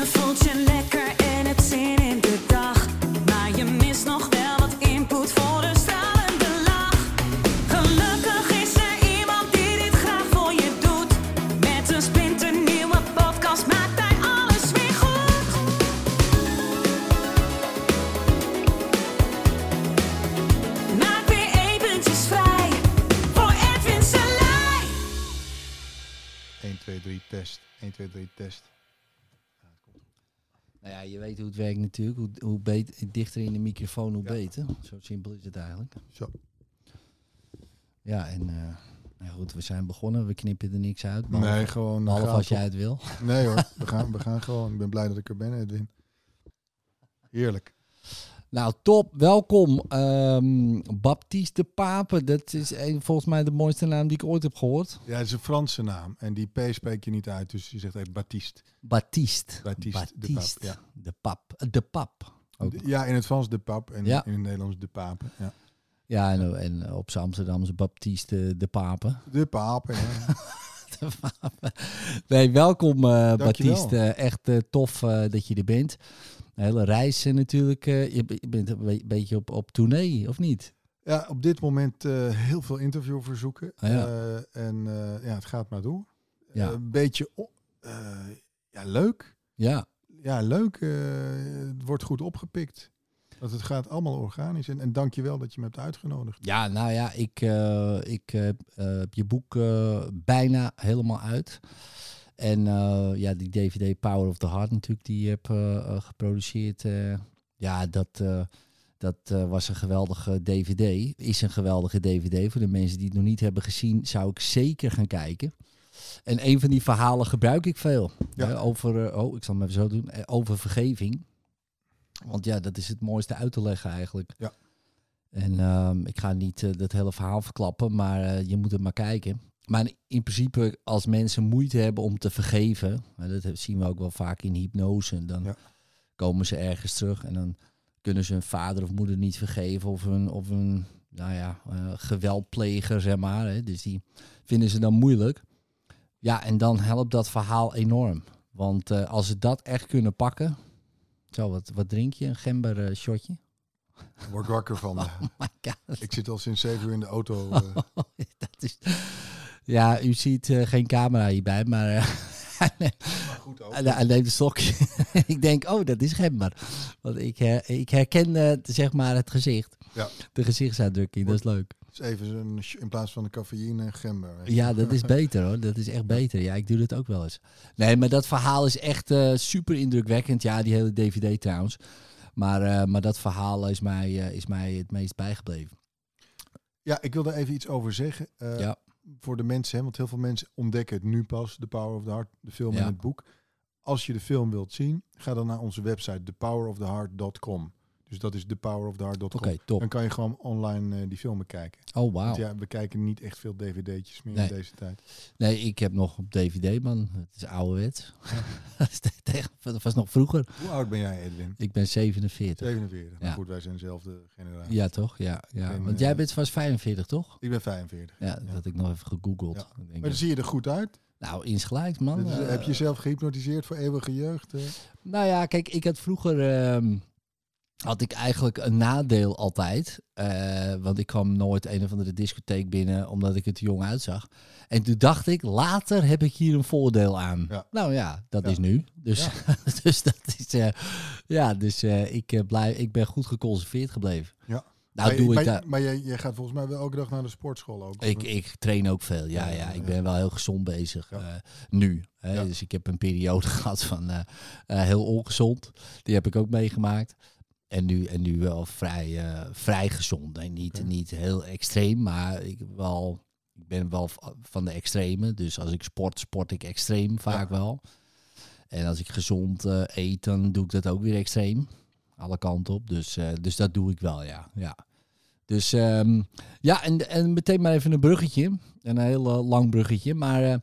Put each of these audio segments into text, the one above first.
Je voelt je lekker en hebt zin in de dag. Maar je mist nog wel wat input voor een stralende lach. Gelukkig is er iemand die dit graag voor je doet. Met een splinternieuwe podcast maakt hij alles weer goed. Maak weer eventjes vrij voor Edwin Selij. 1, 2, 3, test. 1, 2, 3, test. Ja, je weet hoe het werkt natuurlijk. Hoe, hoe beter, dichter in de microfoon, hoe Ja. beter. Zo simpel is het eigenlijk. Zo. Ja, en eh, nou goed, we zijn begonnen. We knippen er niks uit. Behalve, Nee, gewoon. behalve gaan als jij het wil. Nee hoor, we gaan, we gaan gewoon. Ik ben blij dat ik er ben, Edwin. Heerlijk. Nou, top. Welkom. Ehm Baptiste de Pape. Dat is een, volgens mij de mooiste naam die ik ooit heb gehoord. Ja, het is een Franse naam. En die P spreek je niet uit, dus je zegt echt Baptiste. Baptiste. Baptiste de Pap, ja. De Pap. Eh, De Pap. Ook. De- Ja, in het Frans de Pap en Ja. in het Nederlands de Pape. Ja. Ja, en, en op zijn Amsterdamse Baptiste de Pape. De Pape, ja. Nee, welkom Dankjewel. Baptiste. Echt eh, tof eh, dat je er bent. Een hele reis natuurlijk. je, be- je bent een be- beetje op, op tournee, of niet? ja, op dit moment heel veel interviewverzoeken. Ah, ja. En ja, het gaat maar door. Ja. Een beetje ja, leuk. Ja, Ja, leuk. het wordt goed opgepikt. Dat het gaat allemaal organisch. En, en dank je wel dat je me hebt uitgenodigd. Ja, nou ja, ik, eh, ik eh, eh, heb je boek eh, bijna helemaal uit. En ja, die DVD Power of the Heart natuurlijk, die je hebt geproduceerd. ja, dat, dat was een geweldige DVD. Is een geweldige DVD. Voor de mensen die het nog niet hebben gezien, zou ik zeker gaan kijken. En een van die verhalen gebruik ik veel. Ja. over, oh, ik zal maar even zo doen. over vergeving. Want ja, dat is het mooiste uit te leggen eigenlijk. Ja. En ehm, ik ga niet eh, dat hele verhaal verklappen, maar eh, je moet het maar kijken. Maar in principe, als mensen moeite hebben om te vergeven, dat zien we ook wel vaak in hypnose, dan Ja. komen ze ergens terug en dan kunnen ze hun vader of moeder niet vergeven of een, of een nou ja, eh, geweldpleger, zeg maar. Hè. Dus die vinden ze dan moeilijk. Ja, en dan helpt dat verhaal enorm. Want als ze dat echt kunnen pakken. Zo, wat, wat drink je? Een gember eh, shotje? Ik word wakker van. eh, Oh my god. ik zit al sinds zeven uur in de auto. eh. dat is... Ja, u ziet eh, geen camera hierbij, maar eh, hij neemt- goed ook. hij hij neemt een slokje. ik denk, oh, dat is gember. Want ik, ik herken eh, zeg maar het gezicht. Ja. De gezichtsuitdrukking, dat is leuk. Dus even sh- in plaats van de cafeïne een gember. Ja, dat is beter hoor. Dat is echt beter. Ja, ik doe dat ook wel eens. Nee, maar dat verhaal is echt eh, super indrukwekkend. Ja, die hele DVD trouwens. Maar, eh, maar dat verhaal is mij, eh, is mij het meest bijgebleven. Ja, ik wil daar even iets over zeggen. Ja. Voor de mensen, hè, want heel veel mensen ontdekken het nu pas, The Power of the Heart, de film Ja. en het boek. Als je de film wilt zien, ga dan naar onze website, thepoweroftheheart.com. Dus dat is thepoweroftheheart.com. Oké, top. Dan kan je gewoon online eh, die film bekijken. Oh, wauw. Want ja, we kijken niet echt veel dvd'tjes meer Nee. in deze tijd. Nee, ik heb nog op DVD, man. Het is ouderwets. dat, was nog vroeger. Hoe oud ben jij, Edwin? Ik ben 47. 47. Nou goed, wij zijn dezelfde generatie. Ja, toch? Ja, ja. Want eh, jij bent vast 45, toch? Ik ben 45. Ja, dat had ik nog even gegoogeld. Ja. Ik denk, Maar dan zie je er goed uit. nou, insgelijks, man. Eh, heb je jezelf gehypnotiseerd voor eeuwige jeugd? eh? Nou ja, kijk, ik had vroeger... ehm, had ik eigenlijk een nadeel altijd. Eh, want ik kwam nooit een of andere discotheek binnen omdat ik te jong uitzag. En toen dacht ik, later heb ik hier een voordeel aan. Ja. Nou ja, dat Ja. is nu. Dus, dus dat is... eh, ja, dus eh, ik, blijf, ik ben goed geconserveerd gebleven. Ja. Nou, maar doe maar, ik daar... maar jij, jij gaat volgens mij wel elke dag naar de sportschool ook. Ik, ik train ook veel, ja, Ja, ja. ja, Ik ja. ben wel heel gezond bezig. Ja. nu. Hè. Ja. Dus ik heb een periode gehad van heel ongezond. Die heb ik ook meegemaakt. En nu, en nu wel vrij, eh, vrij gezond. En niet, niet heel extreem, maar ik, wel, ik ben wel van de extreme. Dus als ik sport, sport ik extreem vaak wel. En als ik gezond eh, eet, dan doe ik dat ook weer extreem. Alle kanten op. Dus, eh, dus dat doe ik wel, ja. ja. Dus ehm, ja, en, en meteen maar even een bruggetje. Een heel lang bruggetje. Maar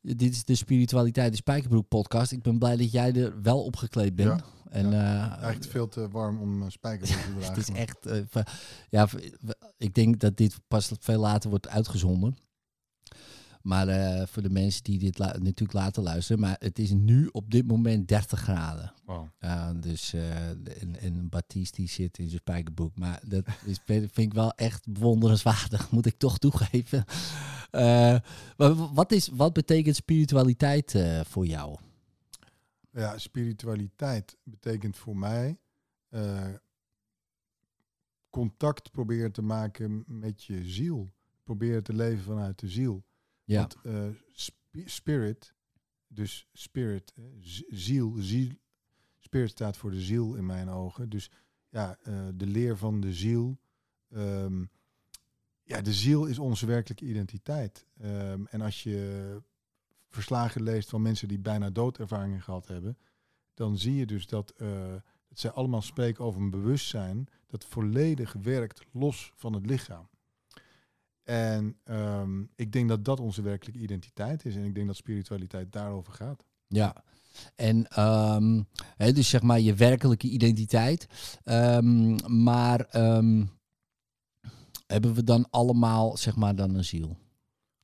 dit is de Spiritualiteit de Spijkerbroek podcast. Ik ben blij dat jij er wel opgekleed bent. Ja. En, eh, Eigenlijk veel te warm om uh, spijkerbroek te dragen. het is echt... eh, ja, ik denk dat dit pas veel later wordt uitgezonden. Maar eh, voor de mensen die dit la- natuurlijk later luisteren, maar het is nu op dit moment 30 graden. Wow. Ja, dus eh, en, en Baptiste die zit in zijn spijkerbroek. Maar dat is, vind ik wel echt bewonderenswaardig, moet ik toch toegeven. Eh, maar wat, is, wat betekent spiritualiteit eh, voor jou? Ja, spiritualiteit betekent voor mij eh, contact proberen te maken met je ziel. Proberen te leven vanuit de ziel. Ja, Want eh, spi- spirit, dus spirit, eh, ziel, ziel, spirit staat voor de ziel in mijn ogen. Dus ja, de leer van de ziel. ehm, ja, de ziel is onze werkelijke identiteit. Ehm, en als je verslagen leest van mensen die bijna doodervaringen gehad hebben, dan zie je dus dat, eh, dat zij allemaal spreken over een bewustzijn dat volledig werkt los van het lichaam. En ehm, ik denk dat dat onze werkelijke identiteit is. En ik denk dat spiritualiteit daarover gaat. ja. En ehm, dus zeg maar je werkelijke identiteit. Ehm, maar hebben we dan allemaal zeg maar dan een ziel?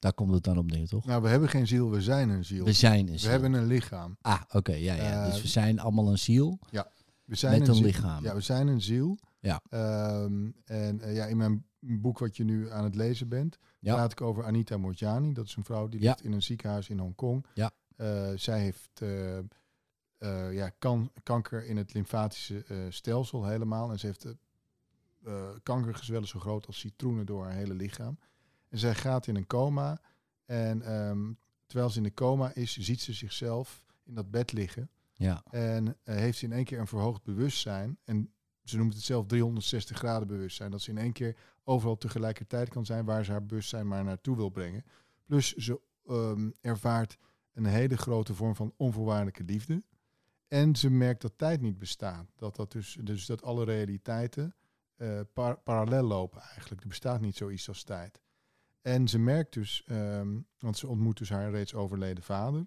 Daar komt het dan op neer, toch? Nou, we hebben geen ziel, we zijn een ziel. We zijn een We hebben een lichaam. Ah, oké, ja, ja. Eh, dus we zijn allemaal een ziel. We zijn Met een lichaam. Ja, we zijn een ziel. Ja. Ehm, en eh, ja, in mijn boek wat je nu aan het lezen bent, Ja. praat ik over Anita Morjani. Dat is een vrouw die Ja. ligt in een ziekenhuis in Hongkong. Ja. Eh, zij heeft eh, eh, ja, kan, kanker in het lymfatische eh, stelsel helemaal. En ze heeft eh, eh, kankergezwellen zo groot als citroenen door haar hele lichaam. En zij gaat in een coma. En ehm, terwijl ze in de coma is, ziet ze zichzelf in dat bed liggen. Ja, En eh, heeft ze in één keer een verhoogd bewustzijn. En ze noemt het zelf 360 graden bewustzijn. Dat ze in één keer overal tegelijkertijd kan zijn waar ze haar bewustzijn maar naartoe wil brengen. Plus ze ehm, ervaart een hele grote vorm van onvoorwaardelijke liefde. En ze merkt dat tijd niet bestaat. Dat, dat dus, dus dat alle realiteiten eh, par- parallel lopen eigenlijk. Er bestaat niet zoiets als tijd. En ze merkt dus, ehm, want ze ontmoet dus haar reeds overleden vader.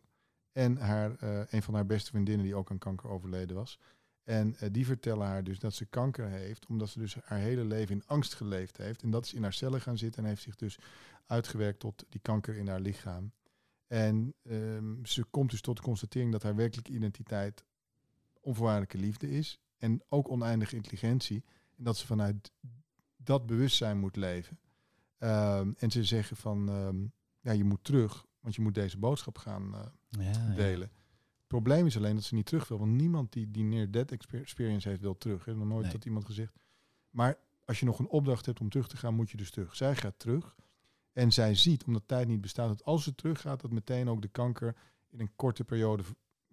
En haar, eh, een van haar beste vriendinnen die ook aan kanker overleden was. En eh, die vertellen haar dus dat ze kanker heeft, omdat ze dus haar hele leven in angst geleefd heeft. En dat is in haar cellen gaan zitten en heeft zich dus uitgewerkt tot die kanker in haar lichaam. En ehm, ze komt dus tot de constatering dat haar werkelijke identiteit onvoorwaardelijke liefde is. En ook oneindige intelligentie. En dat ze vanuit dat bewustzijn moet leven. Ehm, en ze zeggen van, ehm, ja, je moet terug, want je moet deze boodschap gaan eh, ja, ja. delen. Het probleem is alleen dat ze niet terug wil. Want niemand die, die near death exper- experience heeft, wil terug. Hè. Nog nooit Nee. dat iemand gezegd. Maar als je nog een opdracht hebt om terug te gaan, moet je dus terug. Zij gaat terug. En zij ziet, omdat tijd niet bestaat, dat als ze teruggaat, dat meteen ook de kanker in een korte periode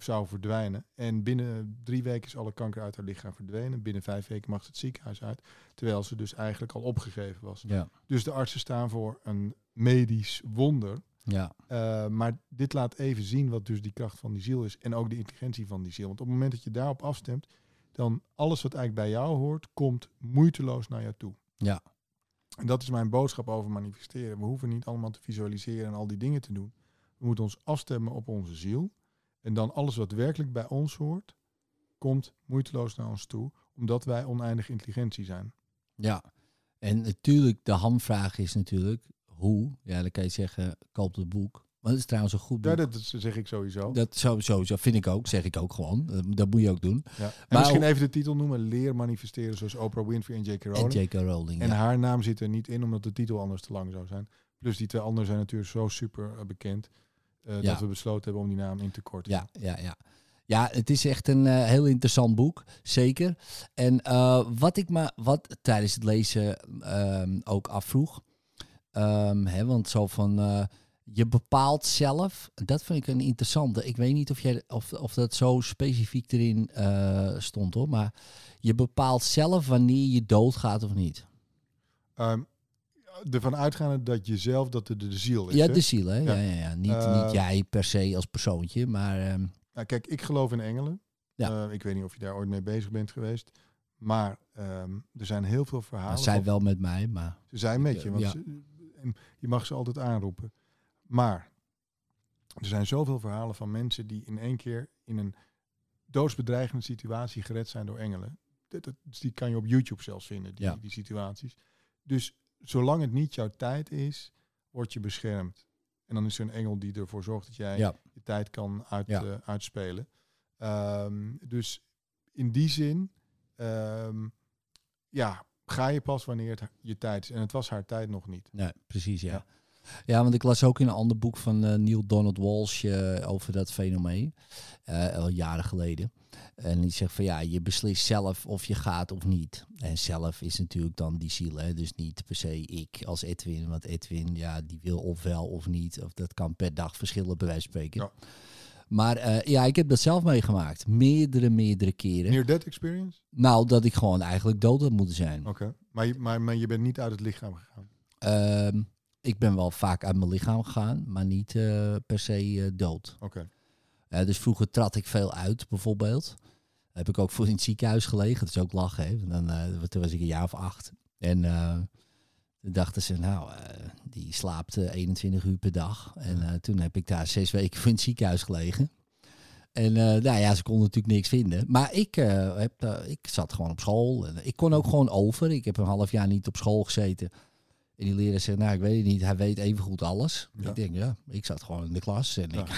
zou verdwijnen. En binnen drie weken is alle kanker uit haar lichaam verdwenen. Binnen vijf weken mag ze het ziekenhuis uit. Terwijl ze dus eigenlijk al opgegeven was. Ja, Dus de artsen staan voor een medisch wonder. ja, Uh, maar dit laat even zien wat dus die kracht van die ziel is. En ook de intelligentie van die ziel. Want op het moment dat je daarop afstemt, dan alles wat eigenlijk bij jou hoort, komt moeiteloos naar jou toe. ja, En dat is mijn boodschap over manifesteren. We hoeven niet allemaal te visualiseren en al die dingen te doen. We moeten ons afstemmen op onze ziel. En dan alles wat werkelijk bij ons hoort, komt moeiteloos naar ons toe. Omdat wij oneindige intelligentie zijn. ja. En natuurlijk, de hamvraag is natuurlijk hoe. Ja, dan kan je zeggen, koop het boek. Maar dat is trouwens een goed boek. Ja, dat, zeg ik sowieso. Dat sowieso vind ik ook, zeg ik ook gewoon. Dat, moet je ook doen. Ja. En Maar misschien even de titel noemen. Leer manifesteren zoals Oprah Winfrey en J.K. En Rowling. J.K. Rowling. En ja. haar naam zit er niet in, omdat de titel anders te lang zou zijn. Plus die twee anderen zijn natuurlijk zo super eh, bekend. Eh, Ja. Dat we besloten hebben om die naam in te korten. Ja, ja, ja. Ja, het is echt een eh, heel interessant boek, zeker. En eh, wat ik me wat tijdens het lezen ehm, ook afvroeg, ehm, hè, want zo van je bepaalt zelf, dat vind ik een interessante. Ik weet niet of, jij, of, of dat zo specifiek erin stond hoor, maar je bepaalt zelf wanneer je doodgaat of niet. Ehm, ervan uitgaande dat je zelf, dat de, de ziel is. Ja, de ziel, hè? Ja. Ja. Ja, ja, Niet, Eh, niet jij per se als persoontje, maar ehm, Nou, kijk, ik geloof in engelen. Ja. Eh, ik weet niet of je daar ooit mee bezig bent geweest. Maar ehm, er zijn heel veel verhalen. zij van- wel met mij, maar Ze zijn met je, want Ja. ze- en je mag ze altijd aanroepen. Maar er zijn zoveel verhalen van mensen die in één keer in een doodsbedreigende situatie gered zijn door engelen. Dat, dat- die kan je op YouTube zelfs vinden, die, Ja. die situaties. Dus zolang het niet jouw tijd is, word je beschermd. En dan is er een engel die ervoor zorgt dat jij Ja. je tijd kan uit, Ja. eh, uitspelen. Ehm, dus in die zin, ehm, ja, ga je pas wanneer het je tijd is. En het was haar tijd nog niet. Nee, precies, ja. Ja. Ja. want ik las ook in een ander boek van eh, Neil Donald Walsh eh, over dat fenomeen. eh, al jaren geleden. En die zegt van ja, je beslist zelf of je gaat of niet. En zelf is natuurlijk dan die ziel. Hè? Dus niet per se ik als Edwin. Want Edwin, ja, die wil of wel of niet. Of dat kan per dag verschillen bij wijze van spreken. Ja. Maar ja, ik heb dat zelf meegemaakt. Meerdere, meerdere keren. Near death experience? Nou, dat ik gewoon eigenlijk dood had moeten zijn. Oké. Maar, je- maar, maar je bent niet uit het lichaam gegaan. Ehm, ik ben wel vaak uit mijn lichaam gegaan, maar niet eh, per se eh, dood. Oké. Dus vroeger trad ik veel uit, bijvoorbeeld. Heb ik ook voor in het ziekenhuis gelegen. Dat is ook lachen, hè. Dan, eh, toen was ik een jaar of acht. En toen dachten ze, nou, die slaapt eh, 21 uur per dag. En toen heb ik daar zes weken voor in het ziekenhuis gelegen. En nou ja, ze konden natuurlijk niks vinden. Maar ik, heb, ik zat gewoon op school. En ik kon ook gewoon over. Ik heb een half jaar niet op school gezeten. En die leraar zei, nou, ik weet het niet. Hij weet evengoed alles. Ja. Ik denk, ja, ik zat gewoon in de klas. En Ja. ik,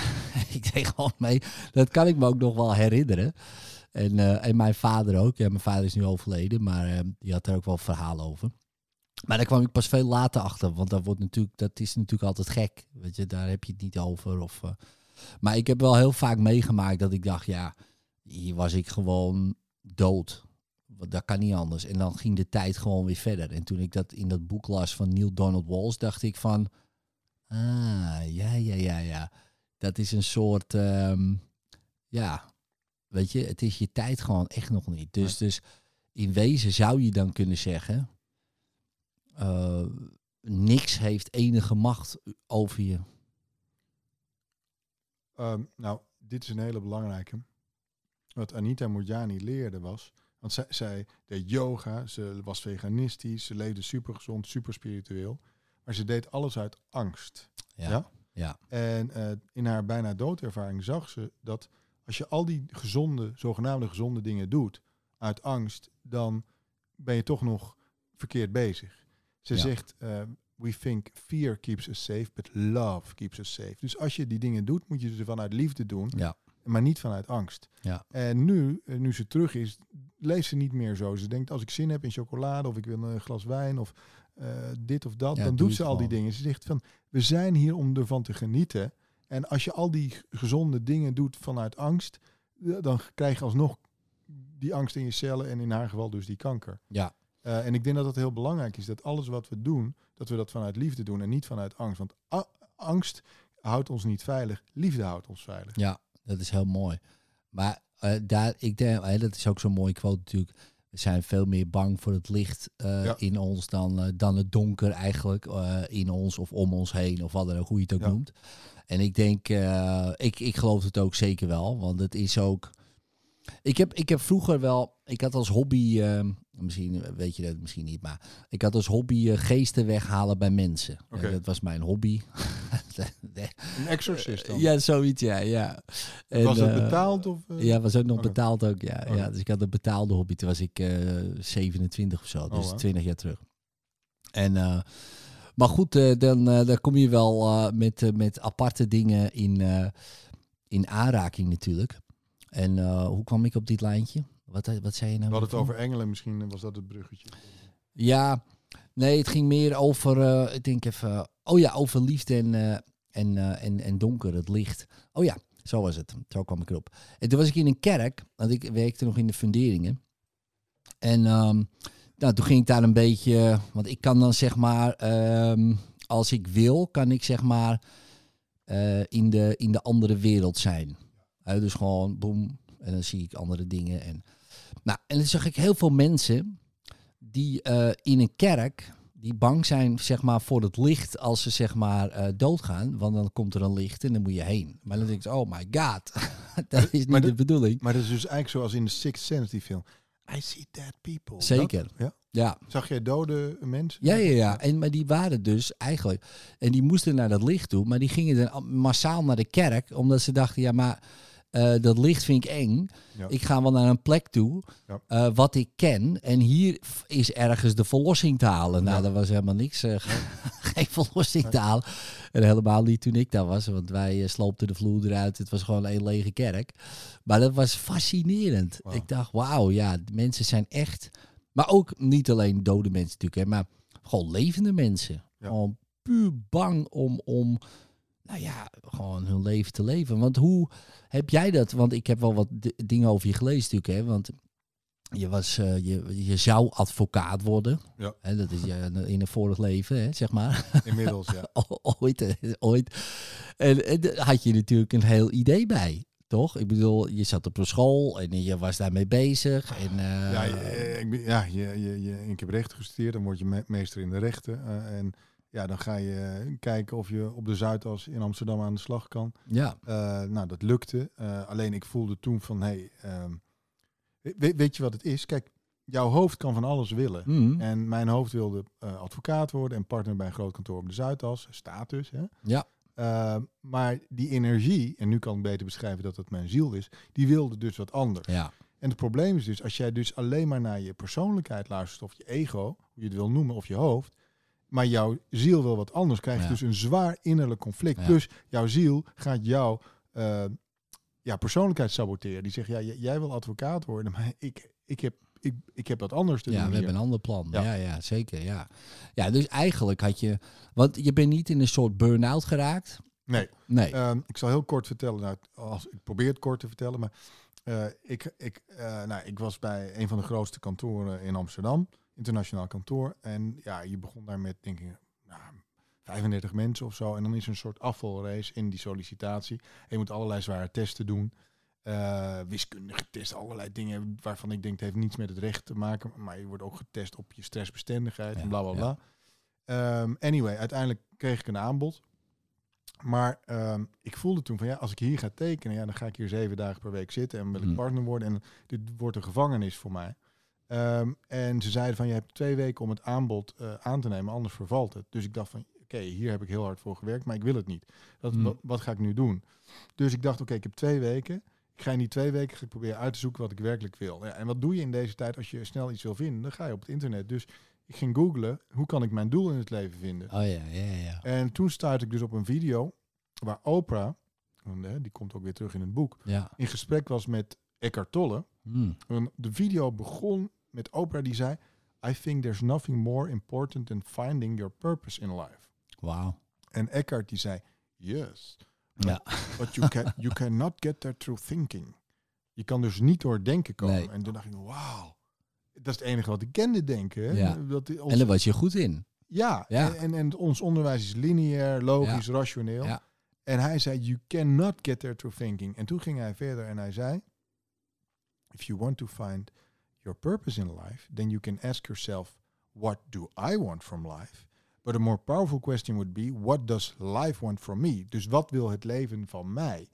ik deed gewoon mee. Dat kan ik me ook nog wel herinneren. En, eh, en mijn vader ook. Ja, mijn vader is nu overleden, maar eh, die had er ook wel verhalen over. Maar daar kwam ik pas veel later achter, want dat, wordt natuurlijk, dat is natuurlijk altijd gek. Weet je, daar heb je het niet over. Of, eh. Maar ik heb wel heel vaak meegemaakt dat ik dacht, ja, hier was ik gewoon dood. Dat kan niet anders. En dan ging de tijd gewoon weer verder. En toen ik dat in dat boek las van Neil Donald Walsh, dacht ik van, ah, ja, ja, ja, ja. Dat is een soort, ehm, ja, weet je, het is je tijd gewoon echt nog niet. Dus, dus in wezen zou je dan kunnen zeggen, eh, niks heeft enige macht over je. Ehm, nou, dit is een hele belangrijke. Wat Anita Murjani leerde was... Want zij, zij deed yoga, ze was veganistisch, ze leefde super gezond, super spiritueel. Maar ze deed alles uit angst. Ja. Ja? Ja. En eh, in haar bijna doodervaring zag ze dat als je al die gezonde, zogenaamde gezonde dingen doet uit angst, dan ben je toch nog verkeerd bezig. Ze Ja. zegt, eh, we think fear keeps us safe, but love keeps us safe. Dus als je die dingen doet, moet je ze vanuit liefde doen, Ja. Maar niet vanuit angst. Ja. En nu, eh, nu ze terug is, leeft ze niet meer zo. Ze denkt, als ik zin heb in chocolade of ik wil een glas wijn of eh, dit of dat, Ja, dan doe doet ze al die dingen. Ze zegt van, we zijn hier om ervan te genieten. En als je al die gezonde dingen doet vanuit angst, eh, dan krijg je alsnog die angst in je cellen en in haar geval dus die kanker. Ja. En ik denk dat dat heel belangrijk is, dat alles wat we doen, dat we dat vanuit liefde doen en niet vanuit angst. Want angst houdt ons niet veilig, liefde houdt ons veilig. Ja, dat is heel mooi. Maar eh, daar, ik denk, dat is ook zo'n mooie quote natuurlijk. We zijn veel meer bang voor het licht eh, Ja. in ons dan, eh, dan het donker eigenlijk in ons of om ons heen of wat dan ook, hoe je het ook Ja. noemt. En ik denk, ik, ik geloof het ook zeker wel, want het is ook... Ik heb, ik heb vroeger wel, ik had als hobby, eh, misschien weet je dat misschien niet, maar ik had als hobby geesten weghalen bij mensen. Dat was mijn hobby. Een exorcist dan? ja, zoiets, ja. ja. En, was het eh, betaald? Of, eh? ja, was ook nog Oké. betaald ook, ja. Oké. ja. Dus ik had een betaalde hobby. Toen was ik eh 27 of zo, dus wauw. 20 jaar terug. En, eh, maar goed, eh, dan, eh, dan kom je wel eh, met, eh, met aparte dingen in, eh, in aanraking natuurlijk. En eh, hoe kwam ik op dit lijntje? Wat, wat zei je nou? We hadden het over engelen, misschien was dat het bruggetje. Ja, nee, het ging meer over, eh, ik denk even, oh ja, over liefde en, eh, en, eh, en, en donker, het licht. Oh ja, zo was het. Zo kwam ik erop. En toen was ik in een kerk, want ik werkte nog in de funderingen. En ehm, nou, toen ging ik daar een beetje, want ik kan dan zeg maar, ehm, als ik wil, kan ik zeg maar eh, in, de, in de andere wereld zijn. Dus gewoon boem, en dan zie ik andere dingen. En, nou, en dan zag ik heel veel mensen die in een kerk die bang zijn zeg maar voor het licht als ze zeg maar eh, doodgaan, want dan komt er een licht en dan moet je heen. Maar dan denk ik, oh my god, dat is niet de bedoeling. Maar dat is dus eigenlijk zoals in de Sixth Sense, die film. I see dead people. Zeker. Dat? ja. Ja, Zag jij dode mensen? ja, ja, ja. En, maar die waren dus eigenlijk, en die moesten naar dat licht toe, maar die gingen dan massaal naar de kerk, omdat ze dachten, ja, maar eh, dat licht vind ik eng. Ja. Ik ga wel naar een plek toe Ja. eh, wat ik ken. En hier is ergens de verlossing te halen. Nou, Ja. dat was helemaal niks. eh, geen verlossing te halen. En helemaal niet toen ik daar was. Want wij sloopten de vloer eruit. Het was gewoon een lege kerk. Maar dat was fascinerend. Ik dacht, wauw, ja, mensen zijn echt... Maar ook niet alleen dode mensen natuurlijk, hè, maar gewoon levende mensen. Gewoon puur bang om, om, nou ja, gewoon hun leven te leven. Want hoe heb jij dat? Want ik heb wel wat dingen over je gelezen natuurlijk, hè. Want je, was, eh, je, je zou advocaat worden. Ja. Hè, dat is je in een vorig leven, hè, zeg maar. Inmiddels, ja. Ooit, eh, ooit. En, en daar had je natuurlijk een heel idee bij, toch? Ik bedoel, je zat op een school en je was daarmee bezig. En, eh, Ja, ik ja je, je, je, ik heb rechten gestudeerd, dan word je me- meester in de rechten. eh, en ja, dan ga je kijken of je op de Zuidas in Amsterdam aan de slag kan. ja, Eh, nou, dat lukte. Eh, alleen ik voelde toen van, hé, hey, ehm, we- weet je wat het is? Kijk, jouw hoofd kan van alles willen. Mhm. En mijn hoofd wilde eh, advocaat worden en partner bij een groot kantoor op de Zuidas. Status, hè? ja, Eh, maar die energie, en nu kan ik beter beschrijven dat het mijn ziel is, die wilde dus wat anders. ja, En het probleem is dus, als jij dus alleen maar naar je persoonlijkheid luistert, of je ego, hoe je het wil noemen, of je hoofd, maar jouw ziel wil wat anders, krijg je Ja. dus een zwaar innerlijk conflict. Ja. Plus jouw ziel gaat jouw eh, ja, persoonlijkheid saboteren. Die zegt, ja, jij wil advocaat worden, maar ik, ik, heb, ik, ik heb dat anders te ja, doen we hier. hebben een ander plan. Ja. Ja. ja, zeker. Ja. ja, dus eigenlijk had je, want je bent niet in een soort burn-out geraakt. Nee, Nee. Ehm, ik zal heel kort vertellen. Nou, als, ik probeer het kort te vertellen, maar eh, ik, ik, eh, nou, ik was bij een van de grootste kantoren in Amsterdam, internationaal kantoor. En ja, je begon daar met, denk ik, nou, 35 mensen of zo. En dan is er een soort afvalrace in die sollicitatie. En je moet allerlei zware testen doen. Eh, wiskundige testen, allerlei dingen waarvan ik denk het heeft niets met het recht te maken. Maar je wordt ook getest op je stressbestendigheid Ja, en bla bla ja. bla. Ehm, anyway, uiteindelijk kreeg ik een aanbod. Maar ehm, ik voelde toen van ja, als ik hier ga tekenen, ja, dan ga ik hier zeven dagen per week zitten en wil ik Hmm. partner worden. En dit wordt een gevangenis voor mij. Ehm, en ze zeiden van je hebt twee weken om het aanbod eh, aan te nemen, anders vervalt het. Dus ik dacht van oké, hier heb ik heel hard voor gewerkt, maar ik wil het niet. Dat, Hmm. wat, wat ga ik nu doen? Dus ik dacht oké, ik heb twee weken. Ik ga in die twee weken ga ik proberen uit te zoeken wat ik werkelijk wil. Ja, en wat doe je in deze tijd als je snel iets wil vinden? Dan ga je op het internet. Dus ik ging googlen, hoe kan ik mijn doel in het leven vinden? Oh ja, ja, ja. En toen stuitte ik dus op een video waar Oprah, die komt ook weer terug in het boek, Ja. in gesprek was met Eckhart Tolle. Hmm. En de video begon met Oprah die zei, I think there's nothing more important than finding your purpose in life. Wauw. En Eckhart die zei, yes, Ja. but you, can, you cannot get there through thinking. Je kan dus niet door denken komen. Nee. En toen dacht ik, wauw. Dat is het enige wat ik kende denken. Ja. Dat ons- En daar was je goed in. Ja, Ja. En, en, en ons onderwijs is lineair, logisch, rationeel. Ja. En hij zei, you cannot get there through thinking. En toen ging hij verder en hij zei, if you want to find your purpose in life, then you can ask yourself, what do I want from life? But a more powerful question would be, what does life want from me? Dus wat wil het leven van mij?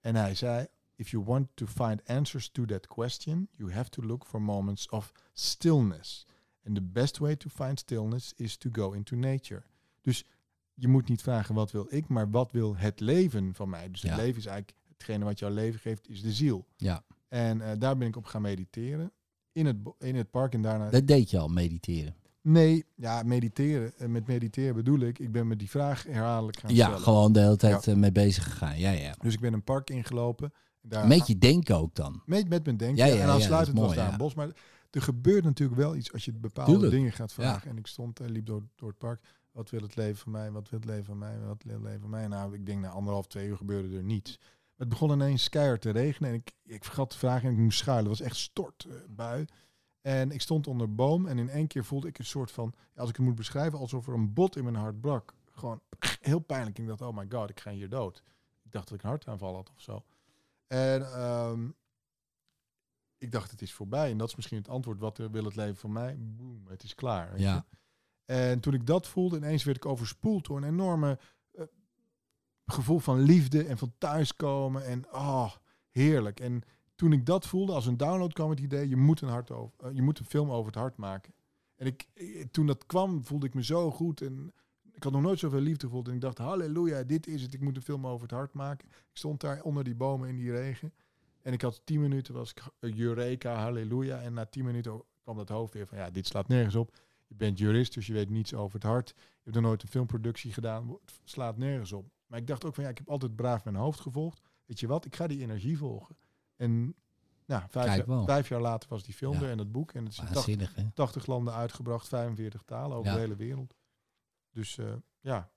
En hij zei, if you want to find answers to that question, you have to look for moments of stillness. And the best way to find stillness is to go into nature. Dus je moet niet vragen wat wil ik, maar wat wil het leven van mij? Dus het leven is eigenlijk hetgene wat jouw leven geeft, is de ziel. Ja. En eh, daar ben ik op gaan mediteren. In het, in het park en daarna... Dat deed je al, mediteren. Nee, ja, mediteren. En met mediteren bedoel ik, ik ben me die vraag herhaaldelijk gaan Ja, stellen. gewoon de hele tijd eh, mee bezig gegaan. Ja, ja. Dus ik ben een park ingelopen. Daar, Met je denken ook dan. Met, met mijn denken. Ja, ja, en aansluitend is was mooi, daar een bos. Maar er gebeurt natuurlijk wel iets als je bepaalde Tuurlijk. dingen gaat vragen. En ik stond en liep door, door het park. Wat wil het leven van mij? Wat wil het leven van mij? Wat wil het leven van mij? Nou, ik denk na anderhalf, twee uur gebeurde er niets. Het begon ineens keihard te regenen. En ik, ik vergat te vragen en ik moest schuilen. Het was echt stortbui. En ik stond onder een boom. En in één keer voelde ik een soort van... Als ik het moet beschrijven, alsof er een bot in mijn hart brak. Gewoon heel pijnlijk. Ik dacht, oh my god, ik ga hier dood. Ik dacht dat ik een hartaanval had of zo. En ehm, ik dacht, het is voorbij. En dat is misschien het antwoord. Wat wil het leven van mij? Boom, het is klaar. weet Ja. je. En toen ik dat voelde, ineens werd ik overspoeld door een enorme eh, gevoel van liefde en van thuiskomen. En oh, heerlijk. En toen ik dat voelde, als een download kwam het idee, je moet een, hart over, eh, je moet een film over het hart maken. En ik, eh, toen dat kwam, voelde ik me zo goed. En Ik had nog nooit zoveel liefde gevoeld. En ik dacht, halleluja, dit is het. Ik moet een film over het hart maken. Ik stond daar onder die bomen in die regen. En ik had tien minuten, was ik eh, Eureka, halleluja. En na tien minuten kwam dat hoofd weer van, ja, dit slaat nergens op. Je bent jurist, dus je weet niets over het hart. Je hebt nog nooit een filmproductie gedaan. Het slaat nergens op. Maar ik dacht ook van, ja, ik heb altijd braaf mijn hoofd gevolgd. Weet je wat, ik ga die energie volgen. En nou, vijf, jaar, vijf jaar later was die film Ja. er en het boek. En het is in 80, Waanzinnig, hè? 80 landen uitgebracht, 45 talen over Ja. de hele wereld. Dus eh, ja,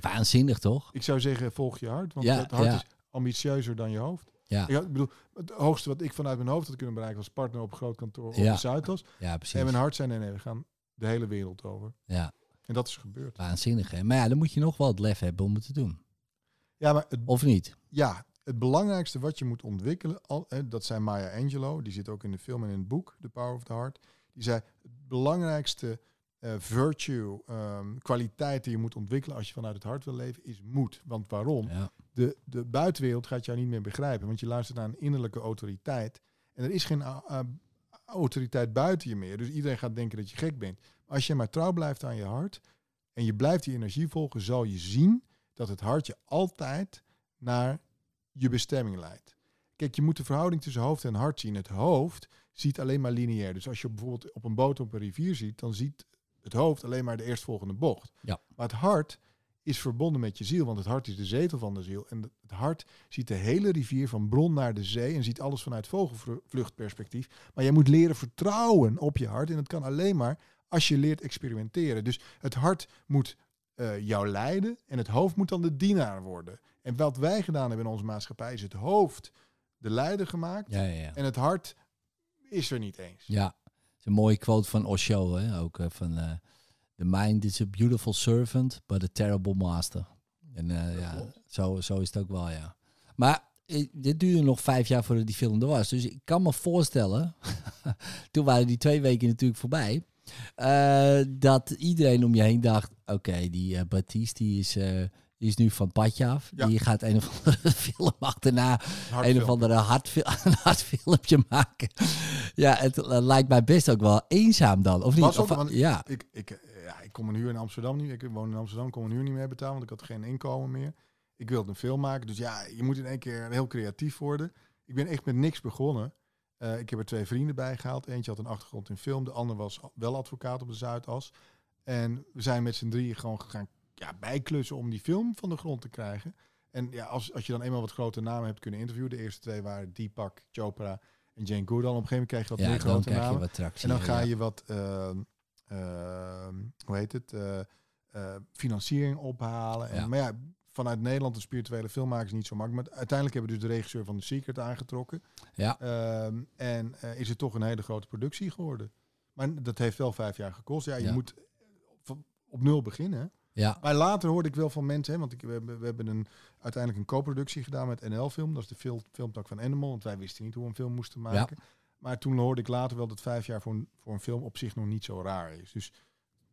Waanzinnig, toch? ik zou zeggen, volg je hart. Want Ja, het hart is ambitieuzer dan je hoofd. Ja, Ik, bedoel, het hoogste wat ik vanuit mijn hoofd had kunnen bereiken was partner op groot kantoor op de Zuidas. ja precies. En mijn hart zei, nee, nee, we gaan de hele wereld over. Ja, En dat is gebeurd. waanzinnig, hè? Maar ja, dan moet je nog wel het lef hebben om het te doen. Ja, maar het, Of niet? ja, het belangrijkste wat je moet ontwikkelen, al, dat zei Maya Angelou, die zit ook in de film en in het boek, The Power of the Heart. Die zei, het belangrijkste eh, virtue, ehm, kwaliteit die je moet ontwikkelen als je vanuit het hart wil leven, is moed. Want waarom? Ja. De, de buitenwereld gaat jou niet meer begrijpen, want je luistert naar een innerlijke autoriteit. En er is geen ah, ah, autoriteit buiten je meer. Dus iedereen gaat denken dat je gek bent. Maar als je maar trouw blijft aan je hart en je blijft die energie volgen, zal je zien dat het hart je altijd naar je bestemming leidt. Kijk, je moet de verhouding tussen hoofd en hart zien. Het hoofd ziet alleen maar lineair. Dus als je bijvoorbeeld op een boot op een rivier ziet, dan ziet het hoofd alleen maar de eerstvolgende bocht. Ja. Maar het hart is verbonden met je ziel, want het hart is de zetel van de ziel. En het hart ziet de hele rivier van bron naar de zee en ziet alles vanuit vogelvluchtperspectief. Maar jij moet leren vertrouwen op je hart en dat kan alleen maar als je leert experimenteren. Dus het hart moet eh, jou leiden en het hoofd moet dan de dienaar worden. En wat wij gedaan hebben in onze maatschappij is het hoofd de leider gemaakt Ja, ja, ja. en het hart is er niet eens. Ja, het is een mooie quote van Osho, hè? ook eh, van eh The mind is a beautiful servant, but a terrible master. En ja, zo, zo is het ook wel, ja. Maar dit duurde nog vijf jaar voordat die film er was. Dus ik kan me voorstellen, toen waren die twee weken natuurlijk voorbij, eh, dat iedereen om je heen dacht, oké, die eh, Baptiste die is, eh, die is nu van padje af. Ja. Die gaat een of andere film achterna Een een of andere hardfil een hardfilmpje maken. Ja, het lijkt mij best ook wel eenzaam dan, of niet? Of- want ja, Ik, ik, ja, ik kon mijn huur in Amsterdam niet. Ik woon in Amsterdam, kon mijn huur niet meer betalen, want ik had geen inkomen meer. Ik wilde een film maken, dus ja, je moet in één keer heel creatief worden. Ik ben echt met niks begonnen. Eh, ik heb er twee vrienden bij gehaald. Eentje had een achtergrond in film, de ander was wel advocaat op de Zuidas. En we zijn met z'n drieën gewoon gaan ja, bijklussen om die film van de grond te krijgen. En ja, als, als je dan eenmaal wat grote namen hebt kunnen interviewen, de eerste twee waren Deepak Chopra en Jane Goodall. Op een gegeven moment krijg je wat ja meer dan grote krijg je namen. wat tractie. En dan ga ja. je wat, ehm, ehm, hoe heet het, eh, eh, financiering ophalen. En, Ja. Maar ja, vanuit Nederland een spirituele filmmaker is niet zo makkelijk. Maar uiteindelijk hebben we dus de regisseur van The Secret aangetrokken. Ja. Ehm, en eh, is het toch een hele grote productie geworden. Maar dat heeft wel vijf jaar gekost. Ja, je Ja. moet op, op nul beginnen. Ja, Maar later hoorde ik wel van mensen, hè, want ik, we, hebben, we hebben een, uiteindelijk een co-productie gedaan met NL Film. Dat is de fil- filmtak van Animal, want wij wisten niet hoe we een film moesten maken. Maar toen hoorde ik later wel dat vijf jaar voor een, voor een film op zich nog niet zo raar is. Dus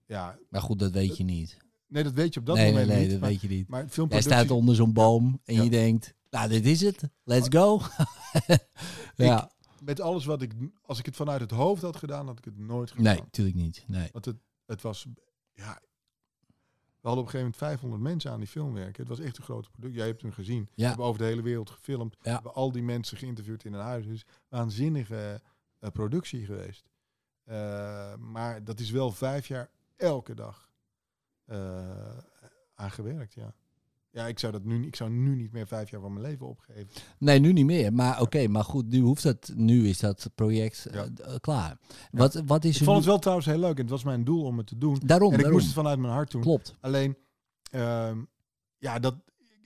ja, maar goed, dat weet je niet. Nee, dat weet je op dat nee, nee, moment nee, niet. dat maar, weet je niet. maar Jij filmproductie... staat onder zo'n boom en Ja. je denkt, nou, dit is het. Let's go. ja, Met alles wat ik... Als ik het vanuit het hoofd had gedaan, had ik het nooit gedaan. nee, natuurlijk niet. Nee. Want het, het was... Ja, we hadden op een gegeven moment 500 mensen aan die film werken. Het was echt een grote productie. Jij hebt hem gezien. We hebben over de hele wereld gefilmd. We hebben al die mensen geïnterviewd in een huis. Dus waanzinnige eh, productie geweest. Eh, maar dat is wel vijf jaar elke dag eh aan gewerkt, ja. Ja, ik zou, dat nu, ik zou nu niet meer vijf jaar van mijn leven opgeven. Nee, nu niet meer. Maar oké, maar goed, nu hoeft dat. Nu is dat project eh, Ja. klaar. Wat, wat is Ik vond het wel trouwens heel leuk. En het was mijn doel om het te doen. Daarom, en ik daarom. moest het vanuit mijn hart doen. Klopt. Alleen, ehm, ja, dat,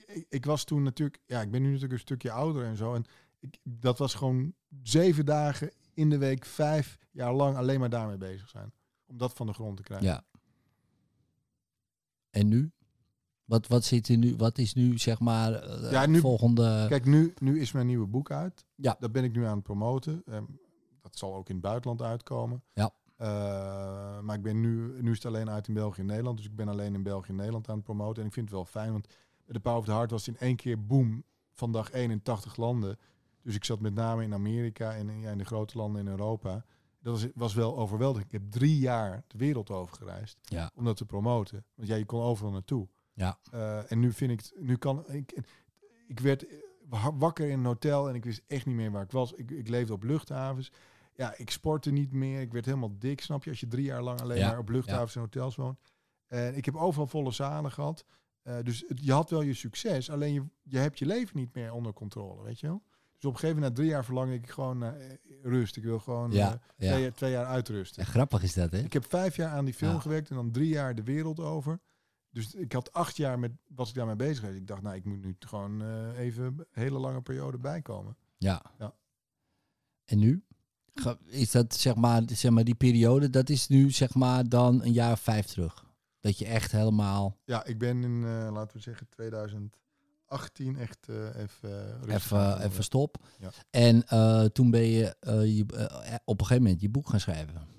ik, ik was toen natuurlijk, ja, ik ben nu natuurlijk een stukje ouder en zo. En ik, dat was gewoon zeven dagen in de week, vijf jaar lang alleen maar daarmee bezig zijn. Om dat van de grond te krijgen. Ja. En nu? Wat, wat zit er nu? Wat is nu, zeg maar, eh, Ja, nu- volgende... Kijk, nu, nu is mijn nieuwe boek uit. Ja. Dat ben ik nu aan het promoten. Ehm, dat zal ook in het buitenland uitkomen. Ja. Eh, maar ik ben nu, nu is het alleen uit in België en Nederland. Dus ik ben alleen in België en Nederland aan het promoten. En ik vind het wel fijn, want de Power of the Heart was in één keer boom van dag 1 in 80 landen. Dus ik zat met name in Amerika en in, ja, in de grote landen in Europa. Dat was, was wel overweldigend. Ik heb drie jaar de wereld over gereisd Ja. om dat te promoten. Want ja, je kon overal naartoe. Ja. Eh, en nu vind ik, het- nu kan ik, ik werd wa- wakker in een hotel en ik wist echt niet meer waar ik was. Ik, ik leefde op luchthavens. Ja, ik sportte niet meer. Ik werd helemaal dik, snap je? Als je drie jaar lang alleen Ja, maar op luchthavens en hotels woont. En ik heb overal volle zalen gehad. Eh, dus het- je had wel je succes, alleen je, je hebt je leven niet meer onder controle, weet je wel? Dus op een gegeven moment, na drie jaar verlang ik gewoon eh, rust. Ik wil gewoon Ja, eh, ja. twee, jaar- twee jaar uitrusten. En grappig is dat, hè? Ik heb vijf jaar aan die film Ja. gewerkt en dan drie jaar de wereld over. Dus ik had acht jaar met was ik daarmee bezig. geweest. Ik dacht, nou, ik moet nu gewoon eh, even een hele lange periode bijkomen. Ja. Ja. En nu? Ga- Is dat zeg maar, zeg maar die periode, dat is nu zeg maar dan een jaar of vijf terug. Dat je echt helemaal Ja, ik ben in, laten we zeggen, 2018 echt eh, even aan even, even stop. Ja. En eh, toen ben je, eh, je eh, op een gegeven moment je boek gaan schrijven.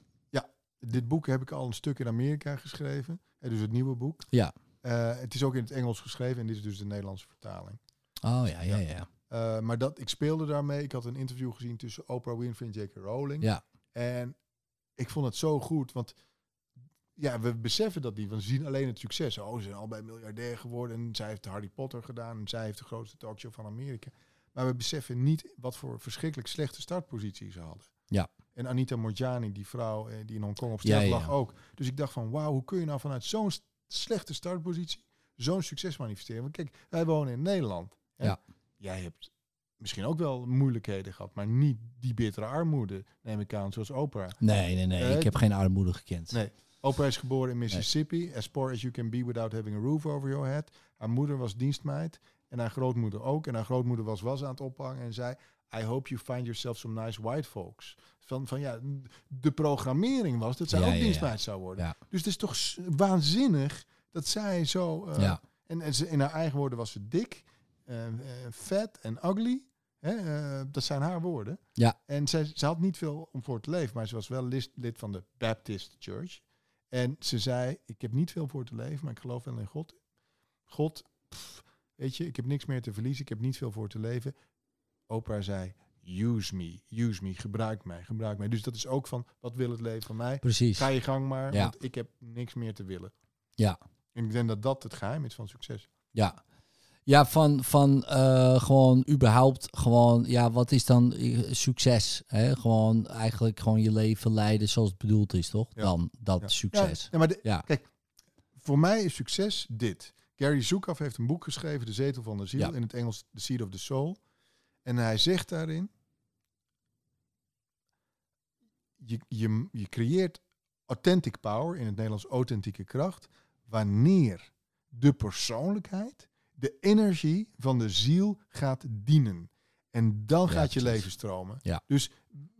Dit boek heb ik al een stuk in Amerika geschreven. Eh, dus het nieuwe boek. Ja. Eh, het is ook in het Engels geschreven en dit is dus de Nederlandse vertaling. Oh ja, ja, ja. Eh, maar dat, ik speelde daarmee. Ik had een interview gezien tussen Oprah Winfrey en J.K. Rowling. Ja, En ik vond het zo goed, want ja, we beseffen dat niet. Want we zien alleen het succes. Oh, ze zijn al bij miljardair geworden en zij heeft Harry Potter gedaan en zij heeft de grootste talkshow van Amerika. Maar we beseffen niet wat voor verschrikkelijk slechte startpositie ze hadden. Ja. En Anita Morjani, die vrouw eh, die in Hongkong op Ja, ja. lag ook. Dus ik dacht van, wauw, hoe kun je nou vanuit zo'n slechte startpositie zo'n succes manifesteren? Want kijk, wij wonen in Nederland. En Ja. Jij hebt misschien ook wel moeilijkheden gehad, maar niet die bittere armoede, neem ik aan, zoals Oprah. nee, nee, nee. Eh, ik heb geen armoede gekend. Nee. Oprah is geboren in Mississippi, as poor as you can be without having a roof over your head. Haar moeder was dienstmeid en haar grootmoeder ook. En haar grootmoeder was was aan het ophangen en zei... I hope you find yourself some nice white folks. Van, van ja, de programmering was dat zij Ja, ook ja, dienstmeid zou worden. Dus het is toch waanzinnig dat zij zo... eh. En, en ze, in haar eigen woorden was ze dik, eh, eh, vet en ugly. Hè? eh, dat zijn haar woorden. Ja. En zij, ze had niet veel om voor te leven, maar ze was wel lid van de Baptist Church. En ze zei, ik heb niet veel voor te leven, maar ik geloof wel in God. God, pff, weet je, ik heb niks meer te verliezen, ik heb niet veel voor te leven. Oprah zei, use me, use me, gebruik mij, gebruik mij. Dus dat is ook van, wat wil het leven van mij? Precies. Ga je gang maar, Ja. want ik heb niks meer te willen. Ja. En ik denk dat dat het geheim is van succes. Ja. Ja, van, van eh, gewoon überhaupt gewoon, ja, wat is dan eh, succes? Hè? Gewoon eigenlijk gewoon je leven leiden zoals het bedoeld is, toch? Ja. Dan dat Ja. succes. Ja, ja, maar de-. Kijk, voor mij is succes dit. Gary Zukav heeft een boek geschreven, De Zetel van de Ziel, in het Engels The Seed of the Soul. En hij zegt daarin, je, je, je creëert authentic power, in het Nederlands authentieke kracht, wanneer de persoonlijkheid, de energie van de ziel gaat dienen. En dan Ja, gaat je precies. leven stromen. Ja. Dus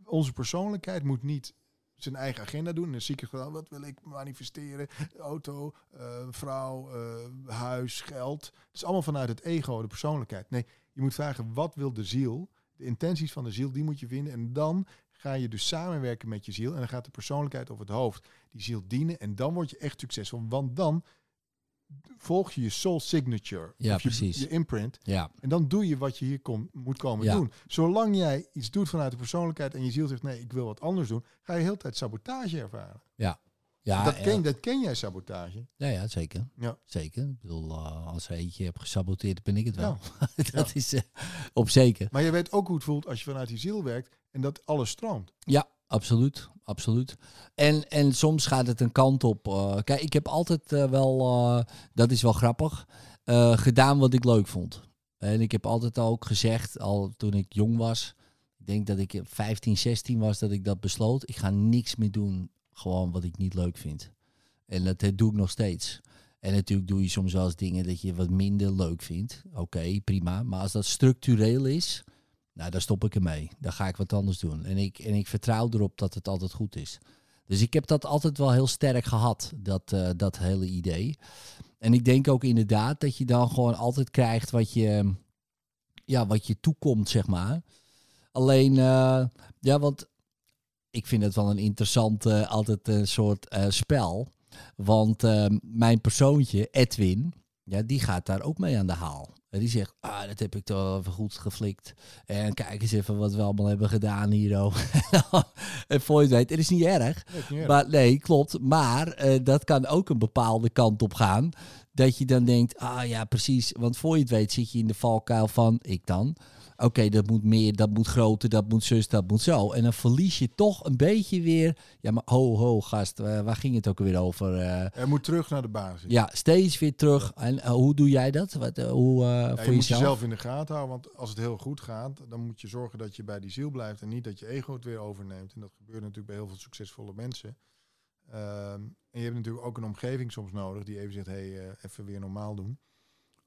onze persoonlijkheid moet niet zijn eigen agenda doen. En dan zie ik wat wil ik manifesteren? Auto, eh, vrouw, eh, huis, geld. Het is allemaal vanuit het ego, de persoonlijkheid. Nee, je moet vragen, wat wil de ziel? De intenties van de ziel, die moet je vinden. En dan ga je dus samenwerken met je ziel. En dan gaat de persoonlijkheid of het hoofd die ziel dienen. En dan word je echt succesvol. Want dan volg je je soul signature. Ja, of je, precies. je imprint. Ja, En dan doe je wat je hier kom, moet komen Ja. doen. Zolang jij iets doet vanuit de persoonlijkheid en je ziel zegt nee, ik wil wat anders doen, ga je de hele tijd sabotage ervaren. ja. dat, ja, ken, dat ken jij sabotage. ja, ja, zeker. Ja. Zeker. Ik bedoel, eh, als er eentje hebt gesaboteerd, ben ik het wel. Ja. dat is eh, op zeker. Maar je weet ook hoe het voelt als je vanuit die ziel werkt en dat alles stroomt. Ja, absoluut. Absoluut. En, en soms gaat het een kant op. eh, kijk, ik heb altijd eh, wel, eh, dat is wel grappig, gedaan wat ik leuk vond. En ik heb altijd ook gezegd, al toen ik jong was, ik denk dat ik 15, 16 was, dat ik dat besloot. Ik ga niks meer doen, gewoon wat ik niet leuk vind. En dat, dat doe ik nog steeds. En natuurlijk doe je soms wel eens dingen dat je wat minder leuk vindt. Oké, prima. Maar als dat structureel is, nou, daar stop ik ermee. Dan ga ik wat anders doen. En ik, en ik vertrouw erop dat het altijd goed is. Dus ik heb dat altijd wel heel sterk gehad, dat, eh, dat hele idee. En ik denk ook inderdaad dat je dan gewoon altijd krijgt wat je, ja, wat je toekomt, zeg maar. Alleen, eh, ja, want ik vind het wel een interessant, eh, altijd een soort spel. Want mijn persoontje, Edwin, ja, die gaat daar ook mee aan de haal. Die zegt, ah, dat heb ik toch wel even goed geflikt. En kijk eens even wat we allemaal hebben gedaan hier. oh. En voor je het weet, het is niet erg. Nee, is niet erg. Maar nee, klopt. Maar eh, dat kan ook een bepaalde kant op gaan. Dat je dan denkt, ah ja, precies. Want voor je het weet zit je in de valkuil van, ik dan. Oké, dat moet meer, dat moet groter, dat moet zus, dat moet zo. En dan verlies je toch een beetje weer. Ja, maar ho, ho, gast, eh, waar ging het ook weer over? Eh, Er moet terug naar de basis. ja, steeds weer terug. En eh, hoe doe jij dat? Wat, eh, hoe, eh, Ja, voor je moet jezelf? jezelf in de gaten houden, want als het heel goed gaat, dan moet je zorgen dat je bij die ziel blijft en niet dat je ego het weer overneemt. En dat gebeurt natuurlijk bij heel veel succesvolle mensen. Ehm, en je hebt natuurlijk ook een omgeving soms nodig die even zegt, hé, hey, eh, even weer normaal doen.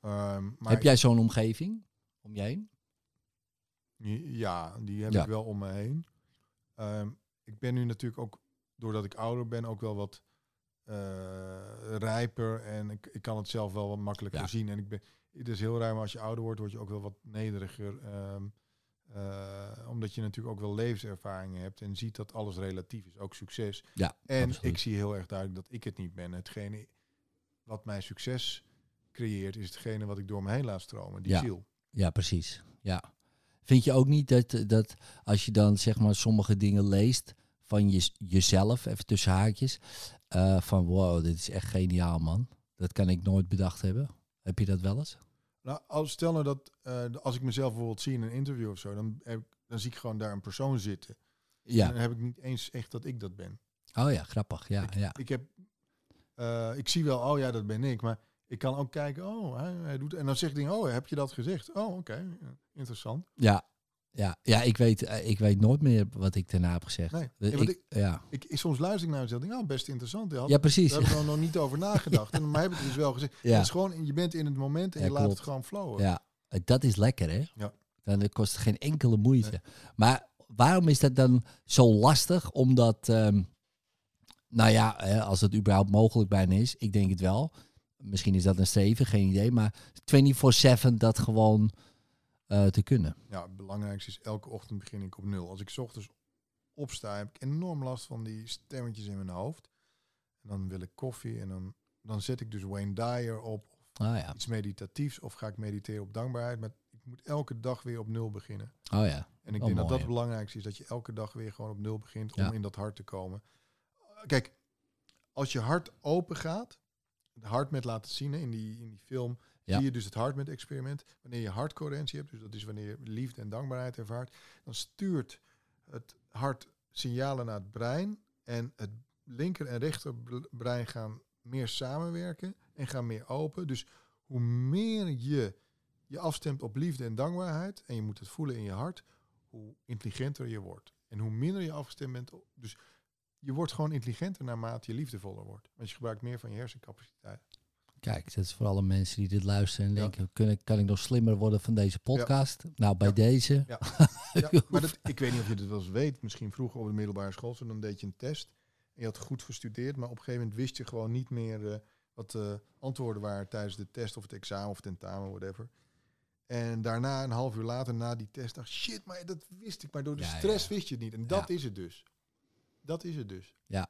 Ehm, maar Heb jij zo'n omgeving om je heen? Ja, die heb Ja. ik wel om me heen. Ehm, ik ben nu natuurlijk ook, doordat ik ouder ben, ook wel wat eh, rijper. En ik, ik kan het zelf wel wat makkelijker Ja. zien. En ik ben, het is heel raar, maar als je ouder wordt, word je ook wel wat nederiger. ehm, eh, omdat je natuurlijk ook wel levenservaringen hebt en ziet dat alles relatief is, ook succes. Ja, En absoluut. ik zie heel erg duidelijk dat ik het niet ben. Hetgene wat mij succes creëert, is hetgene wat ik door me heen laat stromen, die Ja. ziel. Ja, precies. Ja. Vind je ook niet dat, dat als je dan zeg maar sommige dingen leest van je, jezelf, even tussen haakjes, eh, van wow, dit is echt geniaal man. Dat kan ik nooit bedacht hebben. Heb je dat wel eens? Nou, als, stel nou dat eh, als ik mezelf bijvoorbeeld zie in een interview of zo, dan, heb dan zie ik gewoon daar een persoon zitten. En Ja. dan heb ik niet eens echt dat ik dat ben. Oh ja, grappig. Ja, ik, ja. ik heb, eh, ik zie wel, oh ja, dat ben ik, maar ik kan ook kijken, oh, hij, hij doet, en dan zeg ik oh, heb je dat gezegd? Oh, oké, ja, interessant. Ja, ja, ja ik, weet, eh, ik weet nooit meer wat ik daarna heb gezegd. Nee, ja, ik, ja. Ik, ik- soms luister ik naar en denk, oh, best interessant. Had- ja, precies. Daar heb ik gewoon nog niet over nagedacht. En, maar heb ik het dus wel gezegd. Het is gewoon, je bent in het moment en je laat klopt. het gewoon flowen. Ja, eh, dat is lekker hè. Ja. Dan kost het geen enkele moeite. Maar waarom is dat dan zo lastig? Omdat, ehm, nou ja, hè, als het überhaupt mogelijk bijna is, ik denk het wel. Misschien is dat een streven, geen idee. Maar 24-7 dat gewoon eh, te kunnen. Ja, het belangrijkste is, elke ochtend begin ik op nul. Als ik 's ochtends opsta, heb ik enorm last van die stemmetjes in mijn hoofd. En dan wil ik koffie en dan, dan zet ik dus Wayne Dyer op. Oh ja, Iets meditatiefs of ga ik mediteren op dankbaarheid. Maar ik moet elke dag weer op nul beginnen. oh ja. En ik Oh, denk dat mooi, dat het belangrijkste is. Dat je elke dag weer gewoon op nul begint om Ja. in dat hart te komen. Kijk, als je hart open gaat, het hart met laten zien in, die, in die film, Zie je dus het hart met experiment. Wanneer je hartcoherentie hebt, dus dat is wanneer je liefde en dankbaarheid ervaart, dan stuurt het hart signalen naar het brein. En het linker en rechter br- brein gaan meer samenwerken en gaan meer open. Dus hoe meer je je afstemt op liefde en dankbaarheid, en je moet het voelen in je hart, hoe intelligenter je wordt. En hoe minder je afgestemd bent. op- Dus je wordt gewoon intelligenter naarmate je liefdevoller wordt. Want je gebruikt meer van je hersencapaciteit. Kijk, dat is voor alle mensen die dit luisteren en denken, kan ik nog slimmer worden van deze podcast? Nou, bij deze. Ja. Ja, maar dat, ik weet niet of je het wel eens weet. Misschien vroeger op de middelbare school, zo dan deed je een test. En je had goed gestudeerd, maar op een gegeven moment wist je gewoon niet meer eh, wat de antwoorden waren tijdens de test of het examen of tentamen, whatever. En daarna, een half uur later, na die test, dacht shit, maar dat wist ik. Maar door de Ja, stress ja. wist je het niet. En dat Ja. is het dus. Dat is het dus. Ja,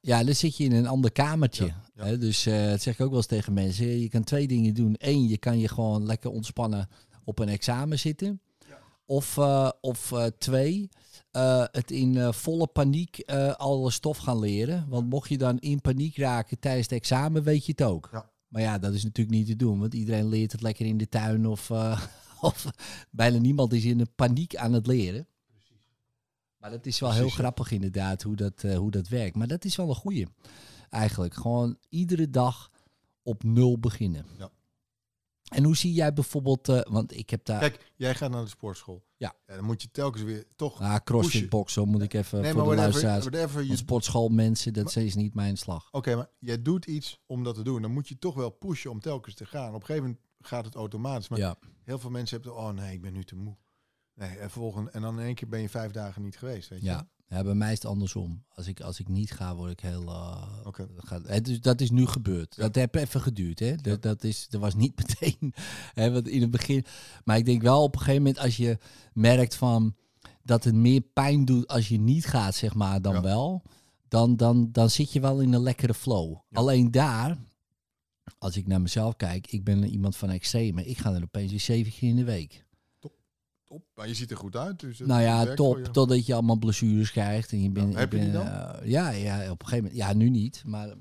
ja, dan zit je in een ander kamertje. Ja, ja. Hè? Dus eh, dat zeg ik ook wel eens tegen mensen. Je kan twee dingen doen. Eén, je kan je gewoon lekker ontspannen op een examen zitten. Of, eh, of eh, twee, het in volle paniek alle stof gaan leren. Want mocht je dan in paniek raken tijdens het examen, weet je het ook. Ja. Maar ja, dat is natuurlijk niet te doen. Want iedereen leert het lekker in de tuin. Of, of bijna niemand is in een paniek aan het leren. Maar dat is wel heel Precies, grappig inderdaad hoe dat, eh, hoe dat werkt. Maar dat is wel een goeie eigenlijk. Gewoon iedere dag op nul beginnen. Ja. En hoe zie jij bijvoorbeeld, eh, want ik heb daar Kijk, jij gaat naar de sportschool. Ja. dan moet je telkens weer toch... ah, crossfit boxen, moet ik even nee, voor maar de whatever, luisteraars. whatever je sportschoolmensen, dat is niet mijn slag. Oké, maar jij doet iets om dat te doen. Dan moet je toch wel pushen om telkens te gaan. Op een gegeven moment gaat het automatisch. Maar Ja, heel veel mensen hebben, oh nee, ik ben nu te moe. Nee, en, volgende, en dan in één keer ben je vijf dagen niet geweest. Weet je? ja. ja, bij mij is het andersom. Als ik, als ik niet ga, word ik heel... eh, Oké. het is, dat is nu gebeurd. Ja. Dat heb even geduurd. Hè? Dat, Ja. dat, is, dat was niet meteen. Hè? Want in het begin... Maar ik denk wel op een gegeven moment als je merkt van... dat het meer pijn doet als je niet gaat, zeg maar, dan wel... Dan, dan, dan zit je wel in een lekkere flow. Alleen daar, als ik naar mezelf kijk... Ik ben iemand van extreme. Ik ga er opeens weer zeven keer in de week. Maar je ziet er goed uit. Dus Nou ja, voor top. Totdat je allemaal blessures krijgt. En je bent, heb je die ben, dan? eh, ja, ja, op een gegeven moment. Ja, nu niet. Maar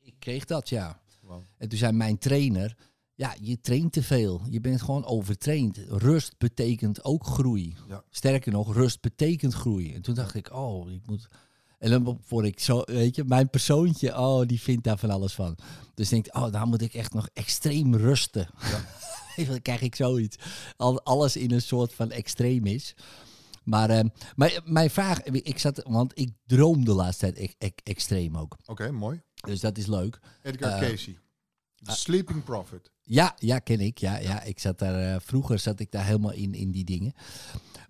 ik, kreeg dat, ja. Wauw. En toen zei mijn trainer... Ja, je traint te veel. Je bent gewoon overtraind. Rust betekent ook groei. Ja. Sterker nog, rust betekent groei. En toen dacht ik, oh, ik moet... En dan word ik zo, weet je, mijn persoontje, oh, die vindt daar van alles van. Dus denk ik, oh, daar moet ik echt nog extreem rusten. dan krijg ik zoiets. Al, alles in een soort van extreem is. Maar, eh, maar mijn vraag, ik zat, want ik droom de laatste tijd e- e- extreem ook. Oké, mooi. Dus dat is leuk. Edgar Eh, Casey. The Sleeping Prophet. Ja, ja, ken ik. Ja, ja. ik zat daar, eh, vroeger zat ik daar helemaal in, in die dingen.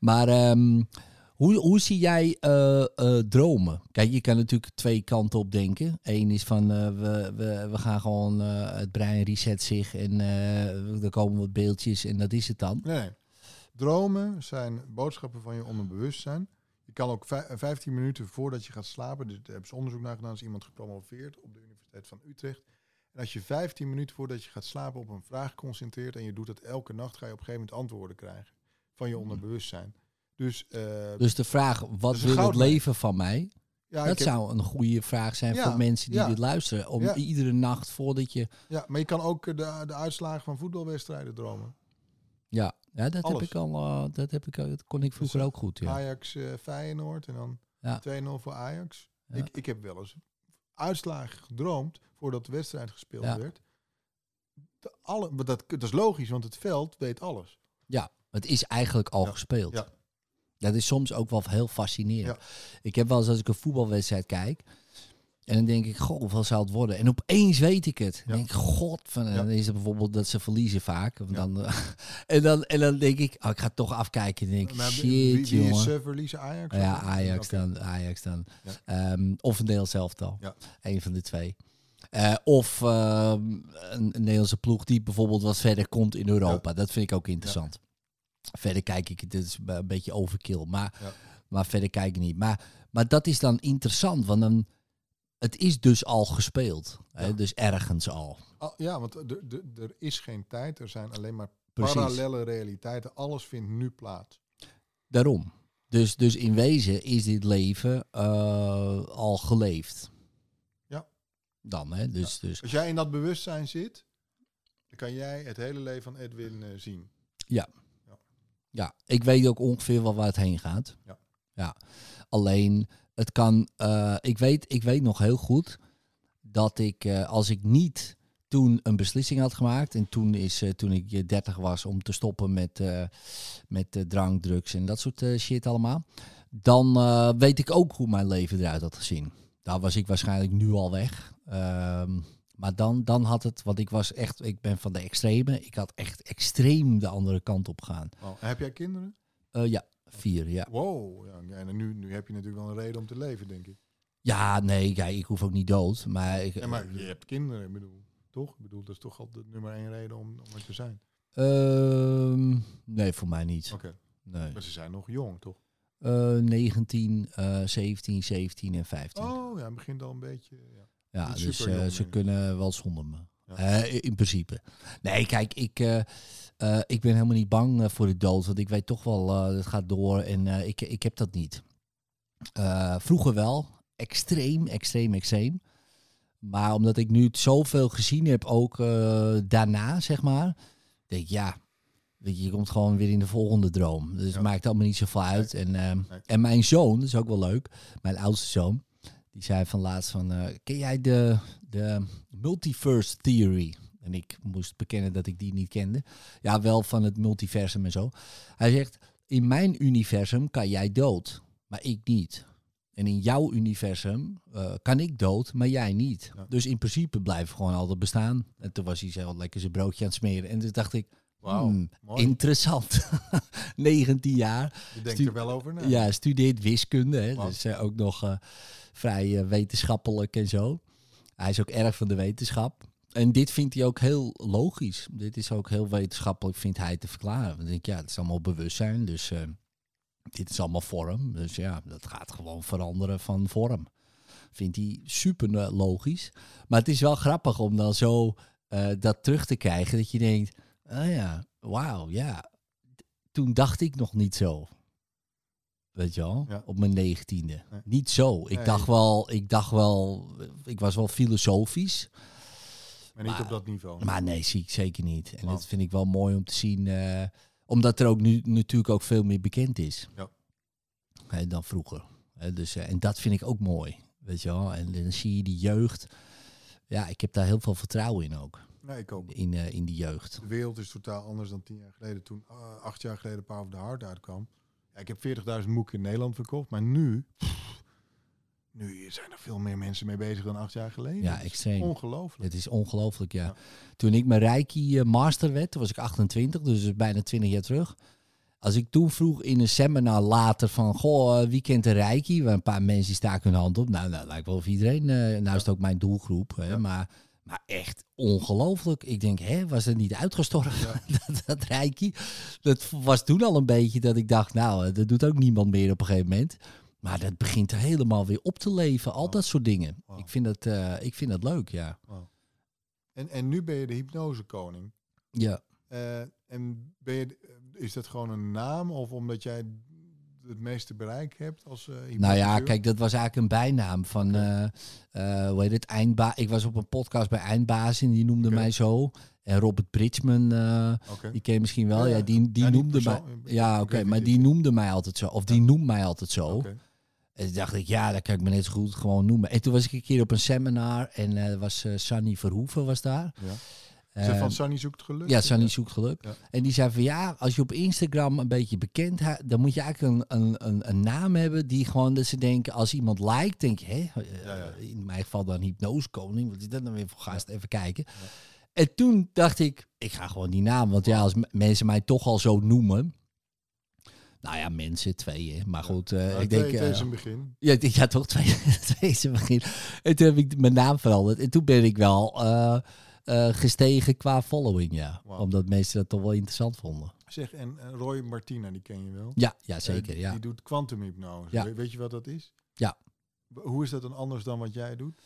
Maar ehm, hoe, hoe zie jij eh, eh, dromen? Kijk, je kan natuurlijk twee kanten op denken. Eén is van, eh, we, we, we gaan gewoon, het brein reset zich en er komen wat beeldjes en dat is het dan. Nee. Dromen zijn boodschappen van je onderbewustzijn. Je kan ook vij- 15 minuten voordat je gaat slapen, dus daar hebben ze onderzoek naar gedaan, is iemand gepromoveerd op de Universiteit van Utrecht. En als je 15 minuten voordat je gaat slapen op een vraag concentreert en je doet dat elke nacht, ga je op een gegeven moment antwoorden krijgen van je onderbewustzijn. Dus, eh, Dus de vraag, wat wil het leven van mij? ja, dat heb- zou een goede vraag zijn Ja, voor mensen die ja. dit luisteren. Om iedere nacht voordat je... ja, maar je kan ook eh, de, de uitslagen van voetbalwedstrijden dromen. Ja, ja dat, heb Alles. ik al, eh, dat, heb ik, al- dat kon ik vroeger Dus, ook goed. Ja. Ajax eh, Feyenoord en dan Ja. 2-0 voor Ajax. Ja. Ik, ik heb wel eens uitslagen gedroomd voordat de wedstrijd gespeeld werd. De alle, maar dat, dat is logisch, want het veld weet alles. Ja, het is eigenlijk al gespeeld. ja. Dat is soms ook wel heel fascinerend. Ja. Ik heb wel eens als ik een voetbalwedstrijd kijk. En dan denk ik, goh, hoeveel zou het worden? En opeens weet ik het. Dan Ja. denk ik, god, van, en dan is het bijvoorbeeld dat ze verliezen vaak. Dan, eh, en, dan, en dan denk ik, oh, ik ga het toch afkijken. Dan denk ik, shit, wie, wie jongen. is eh, verliezen Ajax? Ja, Ajax dan. Ajax dan. Ehm, of een Nederlands elftal. Ja. Een van de twee. Eh, of ehm, een, een Nederlandse ploeg die bijvoorbeeld wat verder komt in Europa. Dat vind ik ook interessant. Verder kijk ik, dit is een beetje overkill. Maar, Ja. maar verder kijk ik niet. Maar, maar dat is dan interessant, want dan, het is dus al gespeeld. Hè? Ja. Dus ergens al. Ah, ja, want er, er, er is geen tijd. Er zijn alleen maar Precies. parallele realiteiten. Alles vindt nu plaats. Daarom. Dus, dus in wezen is dit leven eh, al geleefd. Ja. Dan, hè? Dus, dus Als jij in dat bewustzijn zit, dan kan jij het hele leven van Edwin eh, zien. Ja, ik weet ook ongeveer wel waar het heen gaat. Ja. ja. Alleen, het kan. eh, ik, weet, ik weet nog heel goed dat ik, eh, als ik niet toen een beslissing had gemaakt. En toen is, eh, toen ik eh, 30 was, om te stoppen met, eh, met drank, drugs en dat soort shit allemaal. Dan weet ik ook hoe mijn leven eruit had gezien. Daar was ik waarschijnlijk nu al weg. Ehm, maar dan, dan had het, want ik was echt, ik ben van de extreme. Ik had echt extreem de andere kant op gegaan. Oh, heb jij kinderen? Eh, ja, vier, ja. Wow. Ja, ja, en nu, nu heb je natuurlijk wel een reden om te leven, denk ik. Ja, nee, kijk, ik hoef ook niet dood. Maar, ik, Ja, maar je hebt kinderen, ik bedoel. Toch? Ik bedoel, dat is toch al de nummer één reden om, om er te zijn. Ehm, nee, voor mij niet. Oké. Nee. Maar ze zijn nog jong, toch? Eh 19, eh 17, 17 en 15. Oh ja, het begint al een beetje. Ja. Ja, dus eh, jong ze kunnen wel zonder me. In principe. Nee, kijk, ik, eh, eh, ik ben helemaal niet bang voor de dood. Want ik weet toch wel, het gaat door en ik, ik heb dat niet. Vroeger wel. Extreem, extreem, extreem. Maar omdat ik nu zoveel gezien heb, ook daarna, zeg maar. Denk ik, ja, weet je, je komt gewoon weer in de volgende droom. Dus Ja. het maakt allemaal niet zoveel uit. En, en mijn zoon, dat is ook wel leuk, mijn oudste zoon, die zei van laatst van, eh, ken jij de, de multiverse theory? En ik moest bekennen dat ik die niet kende. Ja, wel van het multiversum en zo. Hij zegt, in mijn universum kan jij dood, maar ik niet. En in jouw universum eh, kan ik dood, maar jij niet. Ja. Dus in principe blijven we gewoon altijd bestaan. En toen was hij zo lekker zijn broodje aan het smeren. En toen dacht ik, Wauw, hmm, interessant. 19 jaar. Je denkt stu- er wel over na. Ja, studeert wiskunde. Hè? Wow. Dus eh, ook nog eh, vrij eh, wetenschappelijk en zo. Hij is ook erg van de wetenschap. En dit vindt hij ook heel logisch. Dit is ook heel wetenschappelijk, vindt hij te verklaren. Dan denk ik, ja, het is allemaal bewustzijn. Dus dit is allemaal vorm. Dus ja, dat gaat gewoon veranderen van vorm. Vindt hij super logisch. Maar het is wel grappig om dan zo dat terug te krijgen. Dat je denkt, oh ja, wauw, ja. toen dacht ik nog niet zo. Weet je wel? Ja. Op mijn negentiende. Nee. Niet zo. Ik Nee. dacht wel, ik dacht wel, ik was wel filosofisch. Maar niet Maar- op dat niveau. Maar nee, zie ik zeker niet. En Wow. dat vind ik wel mooi om te zien. eh, omdat er ook nu natuurlijk ook veel meer bekend is. Ja. Hè, dan vroeger. Hè, dus, eh, en dat vind ik ook mooi. Weet je wel? En dan zie je die jeugd. Ja, ik heb daar heel veel vertrouwen in ook. Nee, ik ook. In, eh, in die jeugd. De wereld is totaal anders dan tien jaar geleden. Toen eh, acht jaar geleden Power of the Heart uitkwam. Ja, ik heb 40.000 boeken in Nederland verkocht. Maar nu... pff, nu zijn er veel meer mensen mee bezig dan acht jaar geleden. Ja, extreem. Ongelooflijk. Het is ongelooflijk, ja. Ja. Toen ik mijn Reiki eh, master werd, toen was ik 28, dus bijna 20 jaar terug. Als ik toen vroeg in een seminar later van, goh, wie kent de Reiki? Waar een paar mensen staken hun hand op. Nou, nou lijkt wel of iedereen, nou is het ook mijn doelgroep. Hè, Ja. maar, maar echt ongelooflijk. Ik denk, hè, was het niet uitgestorven, Ja. dat, dat Reiki? Dat was toen al een beetje dat ik dacht, nou, eh, dat doet ook niemand meer op een gegeven moment. Maar dat begint er helemaal weer op te leven, al Wow. dat soort dingen. Wow. Ik, vind dat, eh, ik vind dat leuk, ja. En, en nu ben je de hypnosekoning. Ja. Eh, en ben je, is dat gewoon een naam of omdat jij het meeste bereik hebt als eh Nou ja, kijk, dat was eigenlijk een bijnaam van, eh, eh, hoe heet het, Eindba Ik was op een podcast bij Eindbaas en die noemde mij zo. En Robert Bridgman, Oké. die ken je misschien wel. Ja, Ja, die, die ja, noemde mij. Ja, oké, maar die noemde mij altijd zo. Of die noemt mij altijd zo. En toen dacht ik, ja, dat kan ik me net zo goed gewoon noemen. En toen was ik een keer op een seminar en eh was Sunny Verhoeven was daar. Ja. Eh, van Sunny zoekt geluk? ja, Sunny zoekt geluk. Ja. En die zei van ja, als je op Instagram een beetje bekend dan moet je eigenlijk een, een, een, een naam hebben die gewoon dat ze denken, als iemand liked, denk je, hè, eh, Ja, ja. in mijn geval dan hypnosekoning, wat is dat dan weer voor gast? Even kijken. En toen dacht ik, ik ga gewoon die naam, want ja, als mensen mij toch al zo noemen, nou ja, mensen, twee, hè. maar goed, eh, Ja, ik twee- denk, twee eh, is een begin. ja, ik ja, toch twee, twee is het begin. En toen heb ik mijn naam veranderd. En toen ben ik wel eh, eh, gestegen qua following, ja. Omdat mensen dat toch wel interessant vonden. Zeg, en Roy Martina, die ken je wel? Ja, ja Eh, zeker, die, ja. Die doet kwantumhypnose. Ja. We- Weet je wat dat is? Ja. Hoe is dat dan anders dan wat jij doet?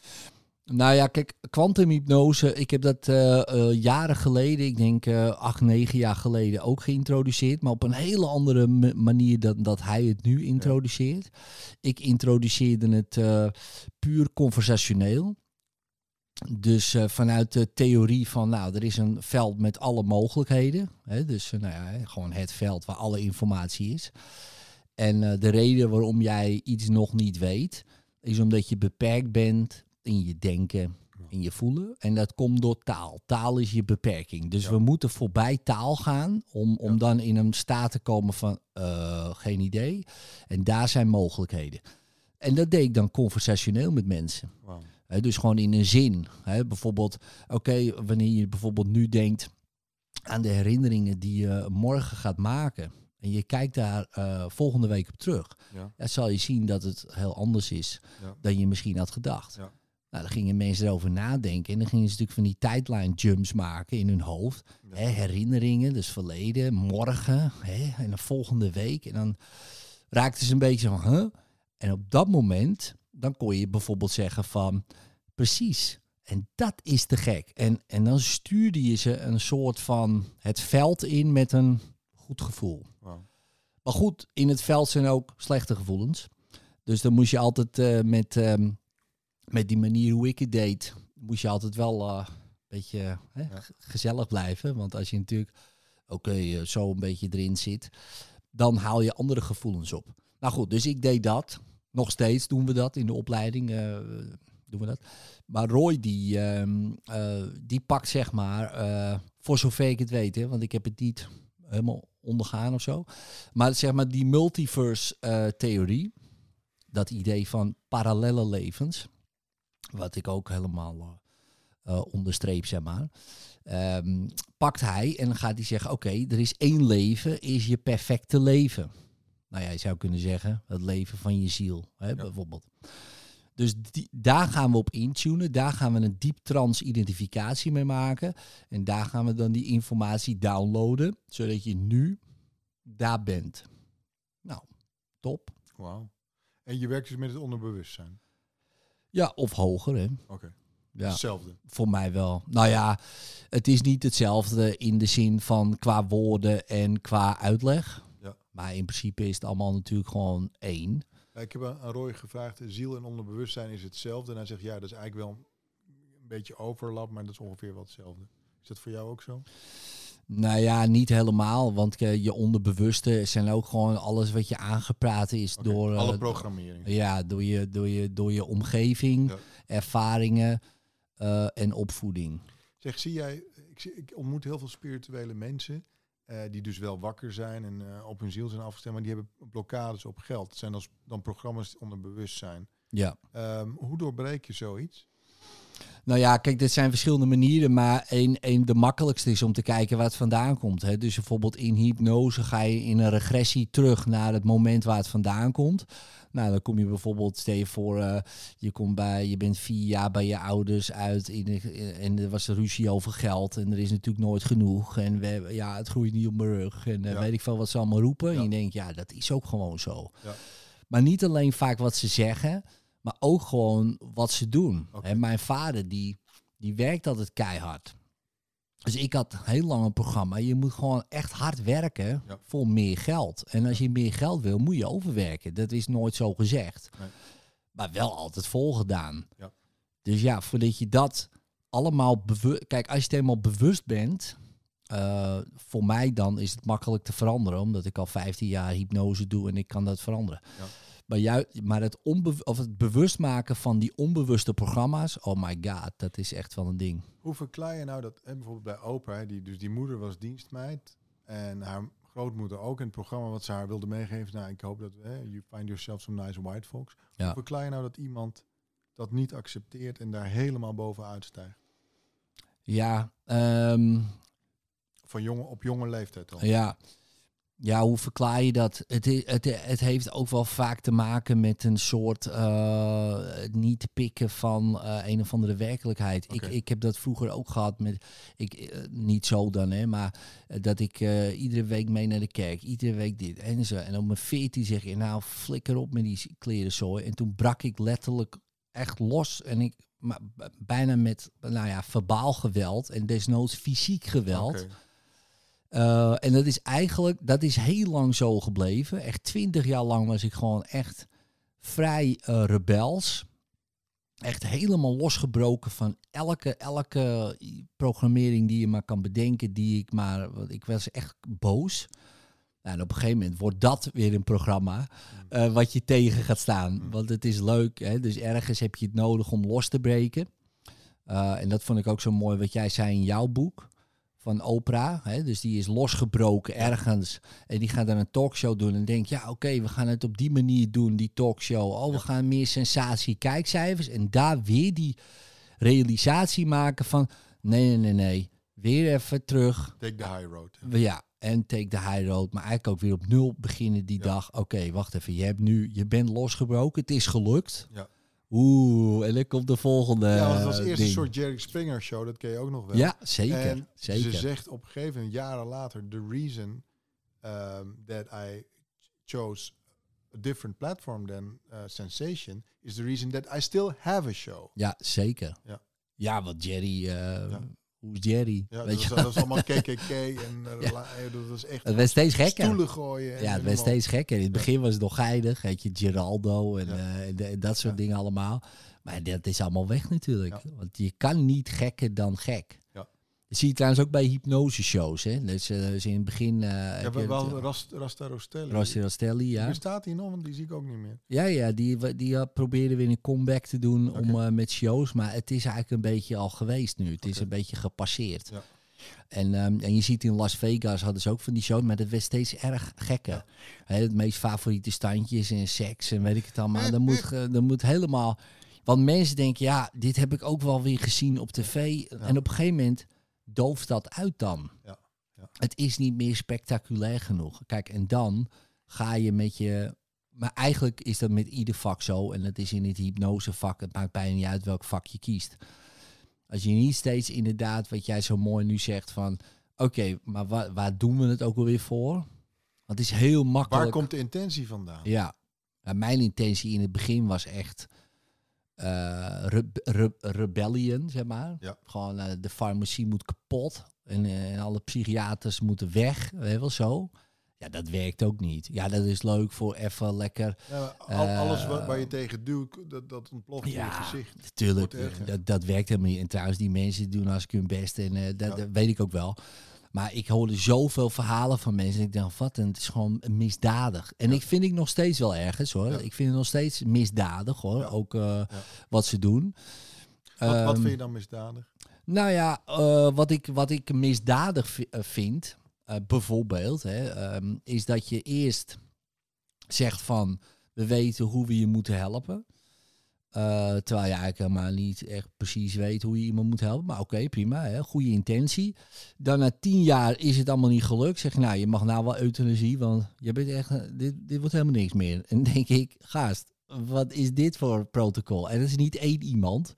Nou ja, kijk, kwantumhypnose, ik heb dat eh, jaren geleden, ik denk acht, negen jaar geleden ook geïntroduceerd. Maar op een hele andere manier dan dat hij het nu introduceert. Ik introduceerde het puur conversationeel. Dus eh, vanuit de theorie van, nou, er is een veld met alle mogelijkheden. Hè, dus eh, nou ja, gewoon het veld waar alle informatie is. En eh, de reden waarom jij iets nog niet weet, is omdat je beperkt bent in je denken, in je voelen. En dat komt door taal. Taal is je beperking. Dus Ja. we moeten voorbij taal gaan om, om Ja. dan in een staat te komen van geen idee. En daar zijn mogelijkheden. En dat deed ik dan conversationeel met mensen. Wauw. Dus gewoon in een zin. Bijvoorbeeld, oké, wanneer je bijvoorbeeld nu denkt aan de herinneringen die je morgen gaat maken. En je kijkt daar eh, volgende week op terug. Ja. Dan zal je zien dat het heel anders is Ja. dan je misschien had gedacht. Ja. Nou, dan gingen mensen erover nadenken. En dan gingen ze natuurlijk van die tijdline jumps maken in hun hoofd. Ja. Herinneringen, dus verleden, morgen en de volgende week. En dan raakten ze een beetje van, huh? En op dat moment, dan kon je bijvoorbeeld zeggen van, precies. En dat is te gek. En, en dan stuurde je ze een soort van het veld in met een goed gevoel. Maar goed, in het veld zijn ook slechte gevoelens. Dus dan moest je altijd eh, met, ehm, met die manier hoe ik het deed, moest je altijd wel eh, een beetje hè, Ja. g- gezellig blijven. Want als je natuurlijk oké, eh, zo een beetje erin zit, dan haal je andere gevoelens op. Nou goed, dus ik deed dat. Nog steeds doen we dat in de opleiding. eh, doen we dat. Maar Roy, die, ehm, eh, die pakt zeg maar, eh, voor zover ik het weet, hè, want ik heb het niet helemaal ondergaan of zo. Maar zeg maar die multiverse eh, theorie, dat idee van parallelle levens, wat ik ook helemaal eh, onderstreep, zeg maar. ehm, pakt hij en gaat hij zeggen, oké, er is één leven, is je perfecte leven. Nou ja, je zou kunnen zeggen, het leven van je ziel, hè, bijvoorbeeld. Dus die, daar gaan we op intunen, daar gaan we een diep trans identificatie mee maken. En daar gaan we dan die informatie downloaden, zodat je nu daar bent. Nou, top. Wauw. En je werkt dus met het onderbewustzijn. Ja, of hoger, hè. Oké. Ja. Hetzelfde. Voor mij wel. Nou ja, het is niet hetzelfde in de zin van qua woorden en qua uitleg. Maar in principe is het allemaal natuurlijk gewoon één. Ik heb aan Roy gevraagd, ziel en onderbewustzijn is hetzelfde. En hij zegt, ja, dat is eigenlijk wel een beetje overlap, maar dat is ongeveer wel hetzelfde. Is dat voor jou ook zo? Nou ja, niet helemaal. Want eh, je onderbewuste zijn ook gewoon alles wat je aangepraat is door... eh, Alle programmering. Ja, door je, door je, door je omgeving, Ja. ervaringen eh, en opvoeding. Zeg, zie jij, ik, zie, ik ontmoet heel veel spirituele mensen eh, die dus wel wakker zijn en eh, op hun ziel zijn afgestemd, maar die hebben blokkades op geld. Het zijn dan, dan programma's onder bewustzijn. Ja. Ehm, hoe doorbreek je zoiets? Nou ja, kijk, dit zijn verschillende manieren, maar één, één de makkelijkste is om te kijken waar het vandaan komt. Hè. Dus bijvoorbeeld in hypnose ga je in een regressie terug naar het moment waar het vandaan komt. Nou, dan kom je bijvoorbeeld, stel je voor, eh, je, komt bij, je bent vier jaar bij je ouders uit in en er was een ruzie over geld en er is natuurlijk nooit genoeg. En we, ja, het groeit niet op mijn rug en eh, Ja. weet ik veel wat ze allemaal roepen. Ja. En je denkt, ja, dat is ook gewoon zo. Ja. Maar niet alleen vaak wat ze zeggen, maar ook gewoon wat ze doen. En mijn vader, die, die werkt altijd keihard. Dus ik had heel lang een programma. Je moet gewoon echt hard werken Ja. voor meer geld. En als je meer geld wil, moet je overwerken. Dat is nooit zo gezegd. Nee. Maar wel altijd volgedaan. Ja. Dus ja, voordat je dat allemaal bewust... Kijk, als je het helemaal bewust bent... eh, voor mij dan is het makkelijk te veranderen. Omdat ik al 15 jaar hypnose doe en ik kan dat veranderen. Ja. Maar, ju- maar het, onbe of het bewust maken van die onbewuste programma's... Oh my god, dat is echt wel een ding. Hoe verklaar je nou dat, hè, bijvoorbeeld bij Oprah, hè, die, dus die moeder was dienstmeid en haar grootmoeder ook in het programma wat ze haar wilde meegeven. Nou, ik hoop dat hè, you find yourself some nice white folks. Ja. Hoe verklaar je nou dat iemand dat niet accepteert en daar helemaal bovenuit stijgt? Ja, ehm, Van jonge, op jonge leeftijd al. Ja. Ja, hoe verklaar je dat? Het, het, het heeft ook wel vaak te maken met een soort eh, niet pikken van eh, een of andere werkelijkheid. Ik, ik heb dat vroeger ook gehad met, ik, eh, niet zo dan, hè, maar dat ik iedere week mee naar de kerk, iedere week dit en zo. En op mijn veertien zeg je, nou flikker op met die kleren zo. En toen brak ik letterlijk echt los en ik, maar bijna met, nou ja, verbaal geweld en desnoods fysiek geweld. Uh, en dat is eigenlijk, dat is heel lang zo gebleven. Echt twintig jaar lang was ik gewoon echt vrij eh, rebels. Echt helemaal losgebroken van elke, elke programmering die je maar kan bedenken, die ik maar, ik was echt boos. Nou, en op een gegeven moment wordt dat weer een programma eh, wat je tegen gaat staan. Want het is leuk, hè? dus ergens heb je het nodig om los te breken. Uh, en dat vond ik ook zo mooi wat jij zei in jouw boek van Oprah. Hè? Dus die is losgebroken ergens. En die gaat dan een talkshow doen. En denkt, ja oké, we gaan het op die manier doen, die talkshow. Oh, we gaan meer sensatie, kijkcijfers. En daar weer die realisatie maken van... Nee, nee, nee, nee. Weer even terug. Take the high road. Ja, en take the high road. Maar eigenlijk ook weer op nul beginnen die Ja. dag. Oké, wacht even. Je, hebt nu, je bent losgebroken. Het is gelukt. Ja. Oeh, en dan komt de volgende ja, want het was eh, eerst een soort Jerry Springer show, dat ken je ook nog wel. Ja, zeker. En zeker. ze zegt op een gegeven moment, jaren later, the reason um, that I chose a different platform than uh, Sensation is the reason that I still have a show. Ja, zeker. Ja. Ja, want Jerry, eh, Ja. Hoe is Jerry? Ja, Weet dat, je was, dat allemaal KKK en uh, Ja. eh, dat echt Het werd steeds gekker. stoelen gooien. En, Ja, het werd steeds gekker. In het begin was het nog geinig. Weet je, Geraldo en, eh, en dat soort dingen allemaal. Maar dat is allemaal weg natuurlijk. Want je kan niet gekker dan gek. Dat zie je trouwens ook bij hypnoseshows. Hè? Dus, in het begin... eh Ja, heb wel, eh, Rast, Rasta Rostelli. Rossi Rastelli, ja. Bestaat die nog? Want die zie ik ook niet meer. Ja, ja, die, die eh, probeerde weer een comeback te doen om, met shows. Maar het is eigenlijk een beetje al geweest nu. Het is een beetje gepasseerd. Ja. En, ehm, en je ziet in Las Vegas hadden ze ook van die shows, maar dat werd steeds erg gekker. Ja. Hè, het meest favoriete standjes en seks en weet ik het allemaal. Dat moet, dat moet helemaal... Want mensen denken, ja, dit heb ik ook wel weer gezien op tv. En op een gegeven moment dooft dat uit dan. Ja, ja. Het is niet meer spectaculair genoeg. Kijk, en dan ga je met je... Maar eigenlijk is dat met ieder vak zo. En dat is in het hypnosevak. Het maakt bijna niet uit welk vak je kiest. Als je niet steeds inderdaad, wat jij zo mooi nu zegt van... Oké, maar waar, waar doen we het ook alweer voor? Want het is heel makkelijk. Waar komt de intentie vandaan? Ja. Ja, mijn intentie in het begin was echt re- re- rebellion, zeg maar. Ja. Gewoon eh, de farmacie moet kapot en, eh, en alle psychiaters moeten weg, weet wel zo. Ja, dat werkt ook niet. Ja, dat is leuk voor even lekker. Ja, al- Eh, alles wat, waar je tegen duwt, dat, dat ontploft in je Ja, gezicht. Natuurlijk, dat, dat werkt helemaal niet. En trouwens, die mensen doen als ik hun best en eh, dat, Ja. dat weet ik ook wel. Maar ik hoorde zoveel verhalen van mensen. En ik dacht, wat, en het is gewoon misdadig. En ik vind ik nog steeds wel ergens hoor. Ja. Ik vind het nog steeds misdadig hoor. Ja. Ook eh, wat ze doen. Wat, wat Ehm, vind je dan misdadig? nou ja, eh, wat, ik, wat ik misdadig eh, vind, bijvoorbeeld, hè, ehm, is dat je eerst zegt van, we weten hoe we je moeten helpen. Eh, terwijl je eigenlijk helemaal niet echt precies weet hoe je iemand moet helpen. Maar oké, prima, hè, goede intentie. Dan na tien jaar is het allemaal niet gelukt. Zeg je, nou, je mag nou wel euthanasie, want je bent echt, eh, dit, dit wordt helemaal niks meer. En denk ik, gast, wat is dit voor protocol? En dat is niet één iemand.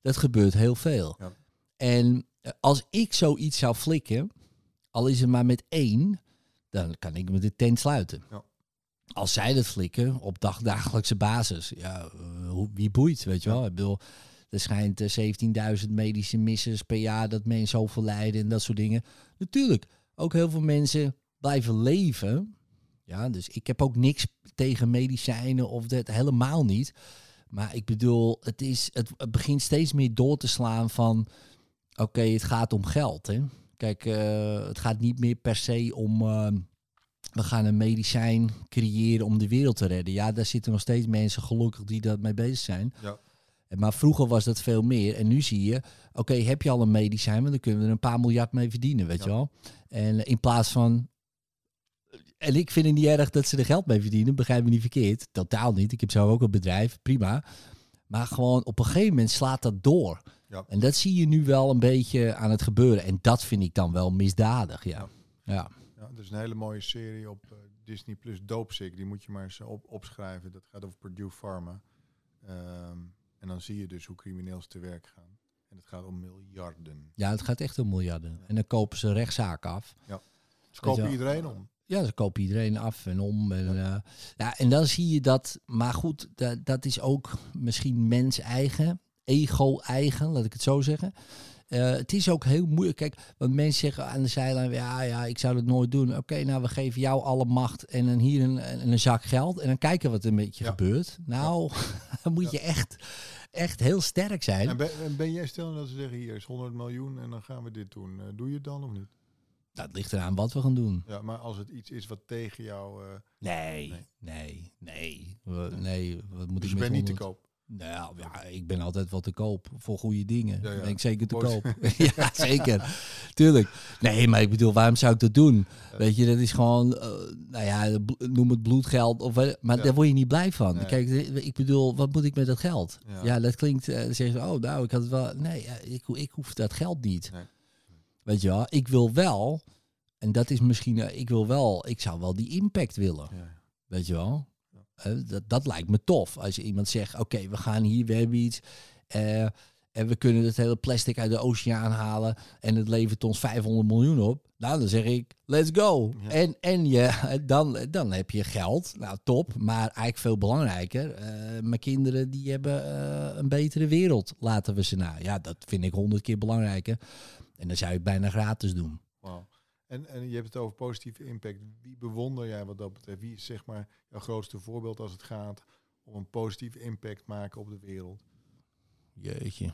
Dat gebeurt heel veel. Ja. En eh, als ik zoiets zou flikken, al is het maar met één, dan kan ik met de tent sluiten. Ja. Als zij dat flikken op dagdagelijkse basis, ja, eh, wie boeit, weet je wel? Ik bedoel, er schijnt eh, 17.000 medische missers per jaar dat mensen zoveel lijden en dat soort dingen. Natuurlijk, ook heel veel mensen blijven leven. Ja, dus ik heb ook niks tegen medicijnen of dat helemaal niet. Maar ik bedoel, het, is, het, begint steeds meer door te slaan van... Oké, het gaat om geld. Hè? Kijk, eh, het gaat niet meer per se om... eh, we gaan een medicijn creëren om de wereld te redden. Ja, daar zitten nog steeds mensen gelukkig die daarmee bezig zijn. Ja. Maar vroeger was dat veel meer. En nu zie je, oké, heb je al een medicijn, want dan kunnen we er een paar miljard mee verdienen, weet Ja. je wel. En in plaats van... En ik vind het niet erg dat ze er geld mee verdienen, begrijp me niet verkeerd. Totaal niet. Ik heb zelf ook een bedrijf, prima. Maar gewoon op een gegeven moment slaat dat door. Ja. En dat zie je nu wel een beetje aan het gebeuren. En dat vind ik dan wel misdadig, ja. Ja, Ja, er is een hele mooie serie op eh, Disney Plus, Dopesick. Die moet je maar eens op, opschrijven. Dat gaat over Purdue Pharma. Ehm, en dan zie je dus hoe crimineel ze te werk gaan. En het gaat om miljarden. ja het gaat echt om miljarden. En dan kopen ze rechtszaken af. Ze kopen wel. iedereen om. Ja, ze kopen iedereen af en om. En, ja. ja, en dan zie je dat. Maar goed, dat, dat is ook misschien mens-eigen, ego-eigen, laat ik het zo zeggen. Eh, het is ook heel moeilijk. Kijk, want mensen zeggen aan de zijlijn: ja, ja, ik zou dat nooit doen. Oké, nou, we geven jou alle macht en dan hier een, een, een zak geld. En dan kijken wat er met je Ja. gebeurt. Nou, dan moet je echt, echt heel sterk zijn. En ben, en ben jij stel dat ze zeggen, hier is 100 miljoen en dan gaan we dit doen. Eh, doe je het dan of niet? Nou, het ligt eraan wat we gaan doen. Ja, maar als het iets is wat tegen jou... eh Nee, Nee. nee, nee. We- Nee, wat moet dus ik je bent niet te 100 koop. Nou ja, ik ben altijd wel te koop voor goede dingen. Ja, ja. Ben ik zeker te koop. ja, zeker. Tuurlijk. Nee, maar ik bedoel, waarom zou ik dat doen? Weet je, dat is gewoon, eh, nou ja, noem het bloedgeld. Of, maar daar word je niet blij van. Nee. Kijk, ik bedoel, wat moet ik met dat geld? Ja. Dat klinkt, eh, dan zeggen ze, oh nou, ik had het wel. Nee, ja, ik, ik hoef dat geld niet. Nee. Weet je wel, ik wil wel, en dat is misschien, eh, ik wil wel, ik zou wel die impact willen. Weet je wel? Eh, dat, dat lijkt me tof. Als je iemand zegt, oké, we gaan hier, we hebben iets. eh, en we kunnen het hele plastic uit de oceaan halen. En het levert ons 500 miljoen op. Nou, dan zeg ik, let's go. Ja. En, en je, dan, dan heb je geld. Nou, top. Maar eigenlijk veel belangrijker. eh, mijn kinderen, die hebben eh, een betere wereld. Laten we ze na. Ja, dat vind ik honderd keer belangrijker. En dan zou je het bijna gratis doen. En, en je hebt het over positieve impact. Wie bewonder jij wat dat betreft? Wie is zeg maar jouw grootste voorbeeld als het gaat om een positieve impact maken op de wereld? Jeetje.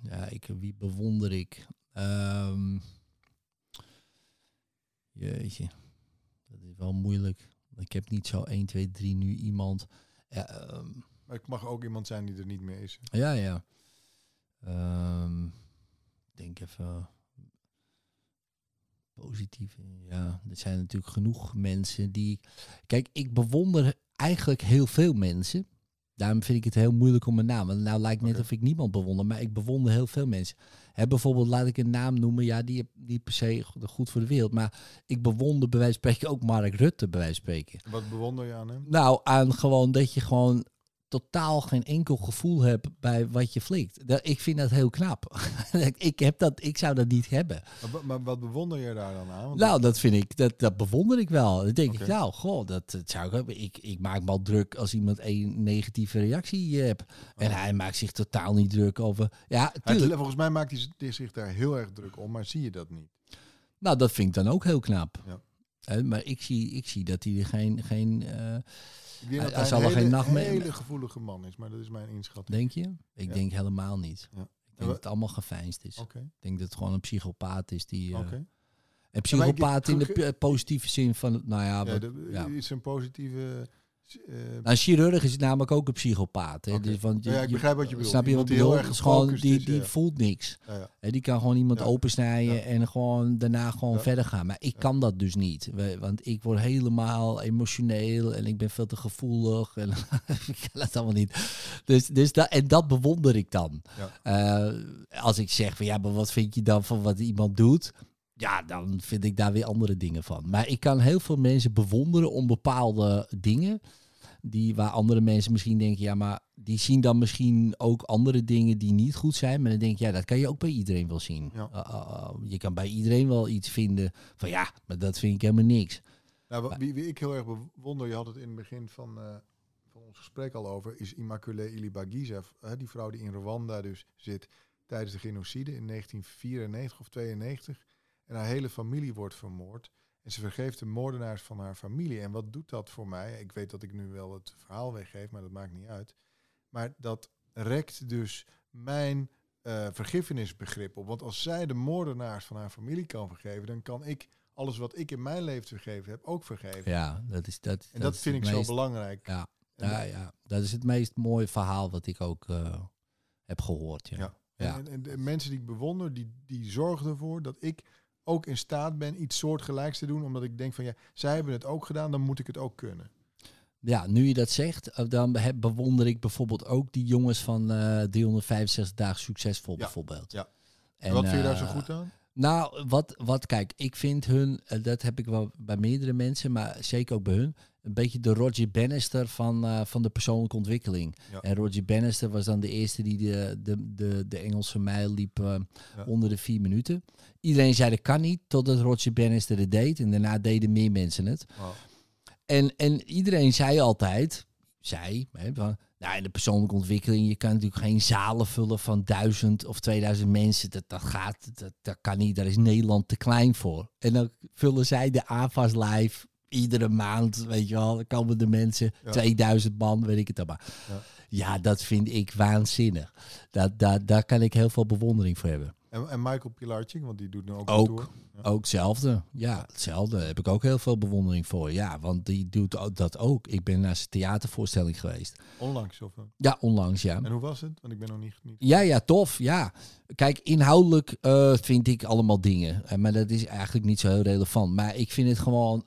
Ja, ik, wie bewonder ik? Ehm, jeetje. Dat is wel moeilijk. Ik heb niet zo 1, 2, 3 nu iemand. Ja, ehm, Maar het mag ook iemand zijn die er niet meer is. ja. ja. Ik denk even. Positief. Ja, er zijn natuurlijk genoeg mensen die. Kijk, ik bewonder eigenlijk heel veel mensen. Daarom vind ik het heel moeilijk om een naam. Want nou lijkt net of ik niemand bewonder, maar ik bewonder heel veel mensen. Hè, bijvoorbeeld, laat ik een naam noemen. Ja, die niet per se goed voor de wereld. Maar ik bewonder bij wijze van spreken ook Mark Rutte, bij wijze van spreken. Wat bewonder je aan hem? Nou, aan gewoon dat je gewoon totaal geen enkel gevoel hebt bij wat je flikt. Ik vind dat heel knap. ik, heb dat, ik zou dat niet hebben. Maar, maar wat bewonder je daar dan aan? Want Nou, dat vind ik, dat, dat bewonder ik wel. Dan denk ik, nou, goh, dat, dat zou ik hebben. Ik, ik maak me al druk als iemand een negatieve reactie hebt. En hij maakt zich totaal niet druk over. Ja, tuurlijk. volgens mij maakt hij zich daar heel erg druk om, maar zie je dat niet? Nou, dat vind ik dan ook heel knap. Ja. Maar ik zie, ik zie dat hij er geen, geen eh, Ik denk Hij- dat hij zal een wel geen hele, nachtmerrie- hele gevoelige man is, maar dat is mijn inschatting. denk je? Ik Ja. denk helemaal niet. Ja. Ik denk dat het allemaal geveinsd is. Ik denk dat het gewoon een psychopaat is die... eh. Een psychopaat in de positieve zin van, nou ja, wat- is een positieve... eh, Nou, een chirurg is namelijk ook een psychopaat. Hè? Dus, want je- Ja, ik begrijp wat je bedoelt. Snap je wat ik die heel erg gewoon, die, is, die ja. voelt niks. ja. Hè, die kan gewoon iemand opensnijden en gewoon daarna gewoon verder gaan. Maar ik kan dat dus niet. Want ik word helemaal emotioneel en ik ben veel te gevoelig. En ik kan dat allemaal niet. Dus, dus dat, en dat bewonder ik dan. Eh, als ik zeg van ja, maar wat vind je dan van wat iemand doet? Ja, dan vind ik daar weer andere dingen van. Maar ik kan heel veel mensen bewonderen om bepaalde dingen. Die, waar andere mensen misschien denken, ja, maar die zien dan misschien ook andere dingen die niet goed zijn. Maar dan denk ik, ja, dat kan je ook bij iedereen wel zien. Ja. Uh, uh, uh, je kan bij iedereen wel iets vinden van ja, maar dat vind ik helemaal niks. Nou, wie, wie ik heel erg bewonder, je had het in het begin van, eh, van ons gesprek al over, is Immaculée Ilibagiza. eh, die vrouw die in Rwanda dus zit tijdens de genocide in 1994 of 92. En haar hele familie wordt vermoord. En ze vergeeft de moordenaars van haar familie. En wat doet dat voor mij? Ik weet dat ik nu wel het verhaal weggeef, maar dat maakt niet uit. Maar dat rekt dus mijn eh, vergiffenisbegrip op. Want als zij de moordenaars van haar familie kan vergeven, dan kan ik alles wat ik in mijn leven vergeven heb ook vergeven. Ja, dat is dat. en dat, vind ik zo belangrijk. Ja, En ja, ja, dat is het meest mooie verhaal wat ik ook eh, heb gehoord. Ja. Ja. Ja. En, en de mensen die ik bewonder, die, die zorgen ervoor dat ik ook in staat ben iets soortgelijks te doen. Omdat ik denk van ja, zij hebben het ook gedaan, dan moet ik het ook kunnen. Ja, nu je dat zegt, eh, dan be- bewonder ik bijvoorbeeld ook die jongens van eh 365 dagen succesvol Ja, bijvoorbeeld. ja. En, En wat vind je daar zo eh, goed aan? Nou, wat, wat kijk, ik vind hun, eh, dat heb ik wel bij meerdere mensen, maar zeker ook bij hun, een beetje de Roger Bannister van, eh, van de persoonlijke ontwikkeling. Ja. En Roger Bannister was dan de eerste die de, de, de, de Engelse mijl liep eh, Ja. onder de vier minuten. Iedereen zei dat kan niet, totdat Roger Bannister het deed. En daarna deden meer mensen het. En, en iedereen zei altijd, zei, hè, van, nou, in de persoonlijke ontwikkeling, je kan natuurlijk geen zalen vullen van duizend of 2000 mensen. Dat, dat gaat, dat, dat kan niet, daar is Nederland te klein voor. En dan vullen zij de AFAS live iedere maand, weet je wel, dan komen de mensen, Ja. 2000 man, weet ik het allemaal. Ja. Ja, dat vind ik waanzinnig. Dat, dat, daar kan ik heel veel bewondering voor hebben. En, en Michael Pilarczyk, want die doet nu ook, Ook. een tour. Ja. Ook hetzelfde. Ja, hetzelfde. Heb ik ook heel veel bewondering voor. Ja, want die doet dat ook. Ik ben naar zijn theatervoorstelling geweest. Onlangs. Of, eh, Ja, onlangs, ja. en hoe was het? Want ik ben nog niet... niet Ja, ja, tof. Ja. Kijk, inhoudelijk eh, vind ik allemaal dingen. Eh, maar dat is eigenlijk niet zo heel relevant. Maar ik vind het gewoon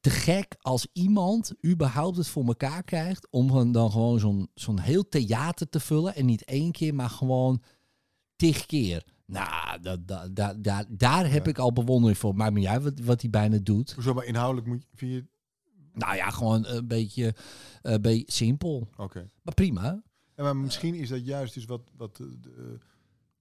te gek als iemand überhaupt het voor elkaar krijgt... om dan gewoon zo'n zo'n heel theater te vullen. En niet één keer, maar gewoon tig keer. Nou, dat, dat, dat, daar- daar heb Ja. ik al bewondering voor. Maakt me niet uit wat, wat hij bijna doet. Hoezo, maar inhoudelijk moet je... Je Nou ja, gewoon een beetje, een beetje simpel. Oké. Maar prima. Maar misschien is dat juist dus wat... wat eh, de, eh,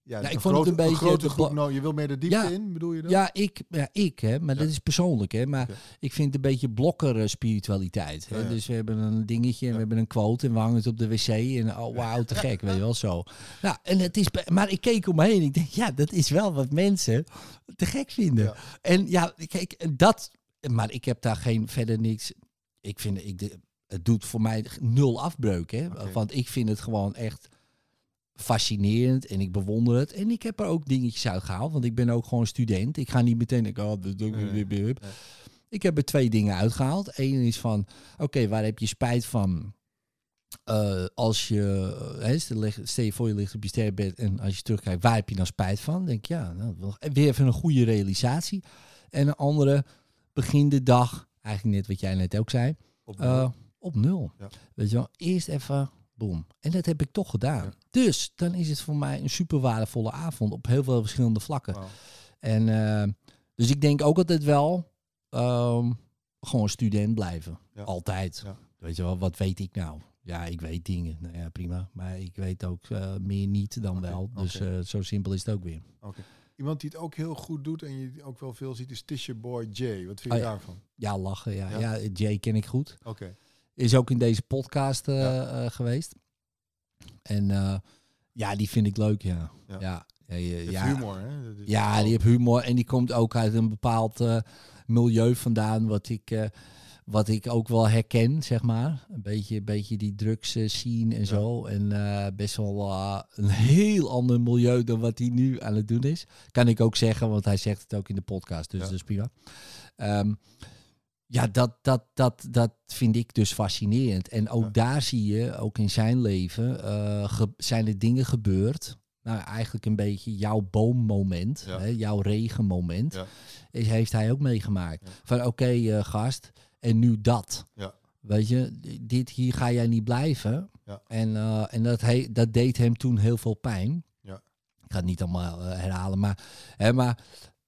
ja, Ja, ik vond het een beetje grote groep. Nou, je wil meer de diepte Ja. in, bedoel je dat? Ja, ik, ja, ik hè, maar dat is persoonlijk, hè. Maar ik vind het een beetje blokker eh, spiritualiteit. Hè? Dus we hebben een dingetje en we hebben een quote en we hangen het op de wc en oh wauw, te gek, weet je wel, zo. Nou, en het is, maar ik keek om me heen ik denk, ja, dat is wel wat mensen te gek vinden. En ja, kijk, dat, maar ik heb daar geen, verder niks, ik vind, ik, het doet voor mij nul afbreuk, hè. Want ik vind het gewoon echt fascinerend en ik bewonder het. En ik heb er ook dingetjes uit gehaald, want ik ben ook gewoon student. Ik ga niet meteen denken, oh. Nee. Ik heb er twee dingen uitgehaald. Eén is van, oké, waar heb je spijt van? Eh, als je, eh, hè, stel je voor je ligt op je sterrenbed en als je terugkijkt, waar heb je nou spijt van? Dan denk ja, nou, en weer even een goede realisatie. En een andere, begin de dag, eigenlijk net wat jij net ook zei, Op eh, op nul. Ja. Weet je wel, eerst even, boom. En dat heb ik toch gedaan. Ja. Dus dan is het voor mij een super waardevolle avond op heel veel verschillende vlakken. En eh, dus ik denk ook altijd wel ehm, gewoon student blijven. Ja. Altijd. Ja. Weet je wel, wat weet ik nou? Ja, ik weet dingen. Nou ja, prima. Maar ik weet ook eh, meer niet dan wel. Dus eh, zo simpel is het ook weer. Iemand die het ook heel goed doet en je ook wel veel ziet is Tisha Boy J. Wat vind je Oh daarvan? Ja, lachen. Ja. Ja? Ja? Jay ken ik goed. Oké. Is ook in deze podcast eh, Ja. eh, geweest. En eh, ja, die vind ik leuk, ja. Ja. Ja, ja, ja, humor, hè? Is Ja, die heeft humor en die komt ook uit een bepaald milieu vandaan, wat ik, wat ik ook wel herken, zeg maar. Een beetje, een beetje die drugs scene en zo. En best wel een heel ander milieu dan wat hij nu aan het doen is. Kan ik ook zeggen, want hij zegt het ook in de podcast, dus Ja. dat is prima. Ehm, ja, dat, dat, dat, dat vind ik dus fascinerend. En ook Ja. daar zie je, ook in zijn leven, eh, zijn er dingen gebeurd. Nou, eigenlijk een beetje jouw boommoment, Ja. hè, jouw regenmoment, Ja. is, heeft hij ook meegemaakt. Van oké, eh, gast, en nu dat. Ja. Weet je, dit hier ga jij niet blijven. En, eh, en dat, he, dat deed hem toen heel veel pijn. Ja. Ik ga het niet allemaal herhalen, maar, hè, maar,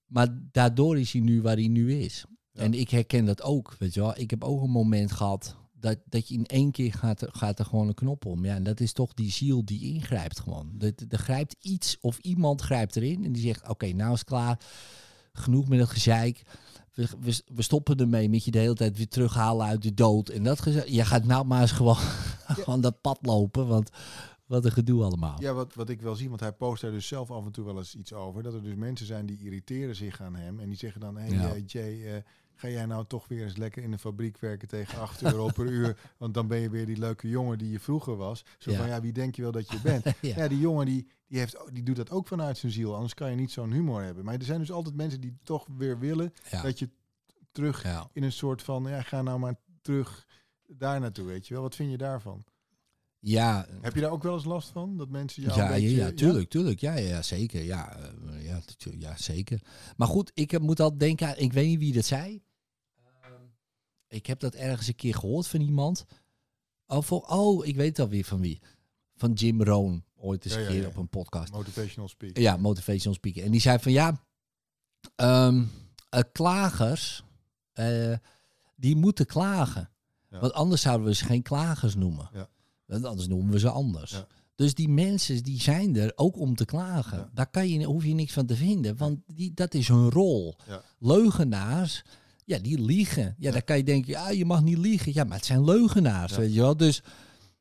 maar daardoor is hij nu waar hij nu is. Ja. En ik herken dat ook, weet je wel. Ik heb ook een moment gehad dat, dat je in één keer gaat, er- gaat er gewoon een knop om. Ja, en dat is toch die ziel die ingrijpt gewoon. Dat- Er grijpt iets of iemand grijpt erin en die zegt, oké, nou is klaar. Genoeg met het gezeik. We, we, we stoppen ermee met je de hele tijd weer terughalen uit de dood. En dat gezeik. Je gaat nou maar eens gewoon, gewoon dat pad lopen, want wat een gedoe allemaal. Ja, wat, wat ik wel zie, want hij post daar dus zelf af en toe wel eens iets over. Dat er dus mensen zijn die irriteren zich aan hem. En die zeggen dan, hé Ja. hey, Jay, eh, ga jij nou toch weer eens lekker in de fabriek werken tegen 8 euro per uur? Want dan ben je weer die leuke jongen die je vroeger was. Zo Ja. van, ja, wie denk je wel dat je bent? Ja. Ja, die jongen die, die, heeft, die doet dat ook vanuit zijn ziel. Anders kan je niet zo'n humor hebben. Maar er zijn dus altijd mensen die toch weer willen Ja. dat je terug in een soort van, ja, ga nou maar terug daar naartoe, weet je wel. Wat vind je daarvan? Ja, Heb je daar ook wel eens last van? Dat mensen jou Ja, beetje... ja, ja, tuurlijk, tuurlijk. Ja, ja, zeker. Ja, eh, ja, ja, zeker. Maar goed, ik heb- moet altijd denken aan, ik weet niet wie dat zei. Ik heb dat ergens een keer gehoord van iemand. Oh, voor, oh ik weet alweer van wie. Van Jim Rohn, ooit eens een ja, keer ja. op een podcast. Motivational speak. Ja, motivational speaker. En die zei van ja, ehm, eh, klagers, eh, die moeten klagen. Want anders zouden we ze geen klagers noemen. Ja. Want anders noemen we ze anders. Dus die mensen die zijn er ook om te klagen. Daar kan je, hoef je niks van te vinden, want die, dat is hun rol. Leugenaars, ja, die liegen. Ja, dan kan je denken, ja, je mag niet liegen. Ja, maar het zijn leugenaars, Ja. weet je wel. Dus,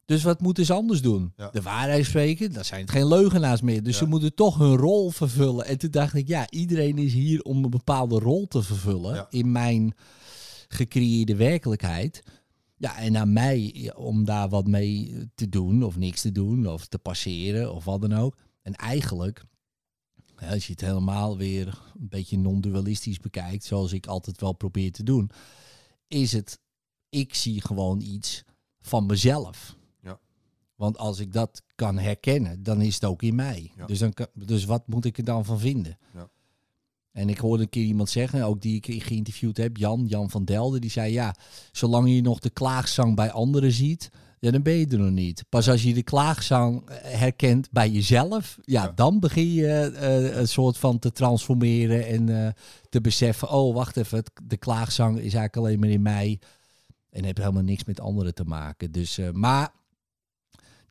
dus wat moeten ze anders doen? Ja. De waarheid spreken, dan zijn het geen leugenaars meer. Dus ze moeten toch hun rol vervullen. En toen dacht ik, ja, iedereen is hier om een bepaalde rol te vervullen in mijn gecreëerde werkelijkheid. Ja, en aan mij om daar wat mee te doen of niks te doen of te passeren of wat dan ook. En eigenlijk, als je het helemaal weer een beetje non-dualistisch bekijkt, zoals ik altijd wel probeer te doen, is het, ik zie gewoon iets van mezelf. Ja. Want als ik dat kan herkennen, dan is het ook in mij. Ja. Dus, dan kan, dus wat moet ik er dan van vinden? Ja. En ik hoorde een keer iemand zeggen, ook die ik geïnterviewd heb, Jan, Jan van Delden, die zei ja, zolang je nog de klaagzang bij anderen ziet, ja, dan ben je er nog niet. Pas als je de klaagzang eh, herkent bij jezelf, ja, Ja. dan begin je eh, een soort van te transformeren en eh, te beseffen, oh, wacht even, de klaagzang is eigenlijk alleen maar in mij en heeft helemaal niks met anderen te maken. Dus, maar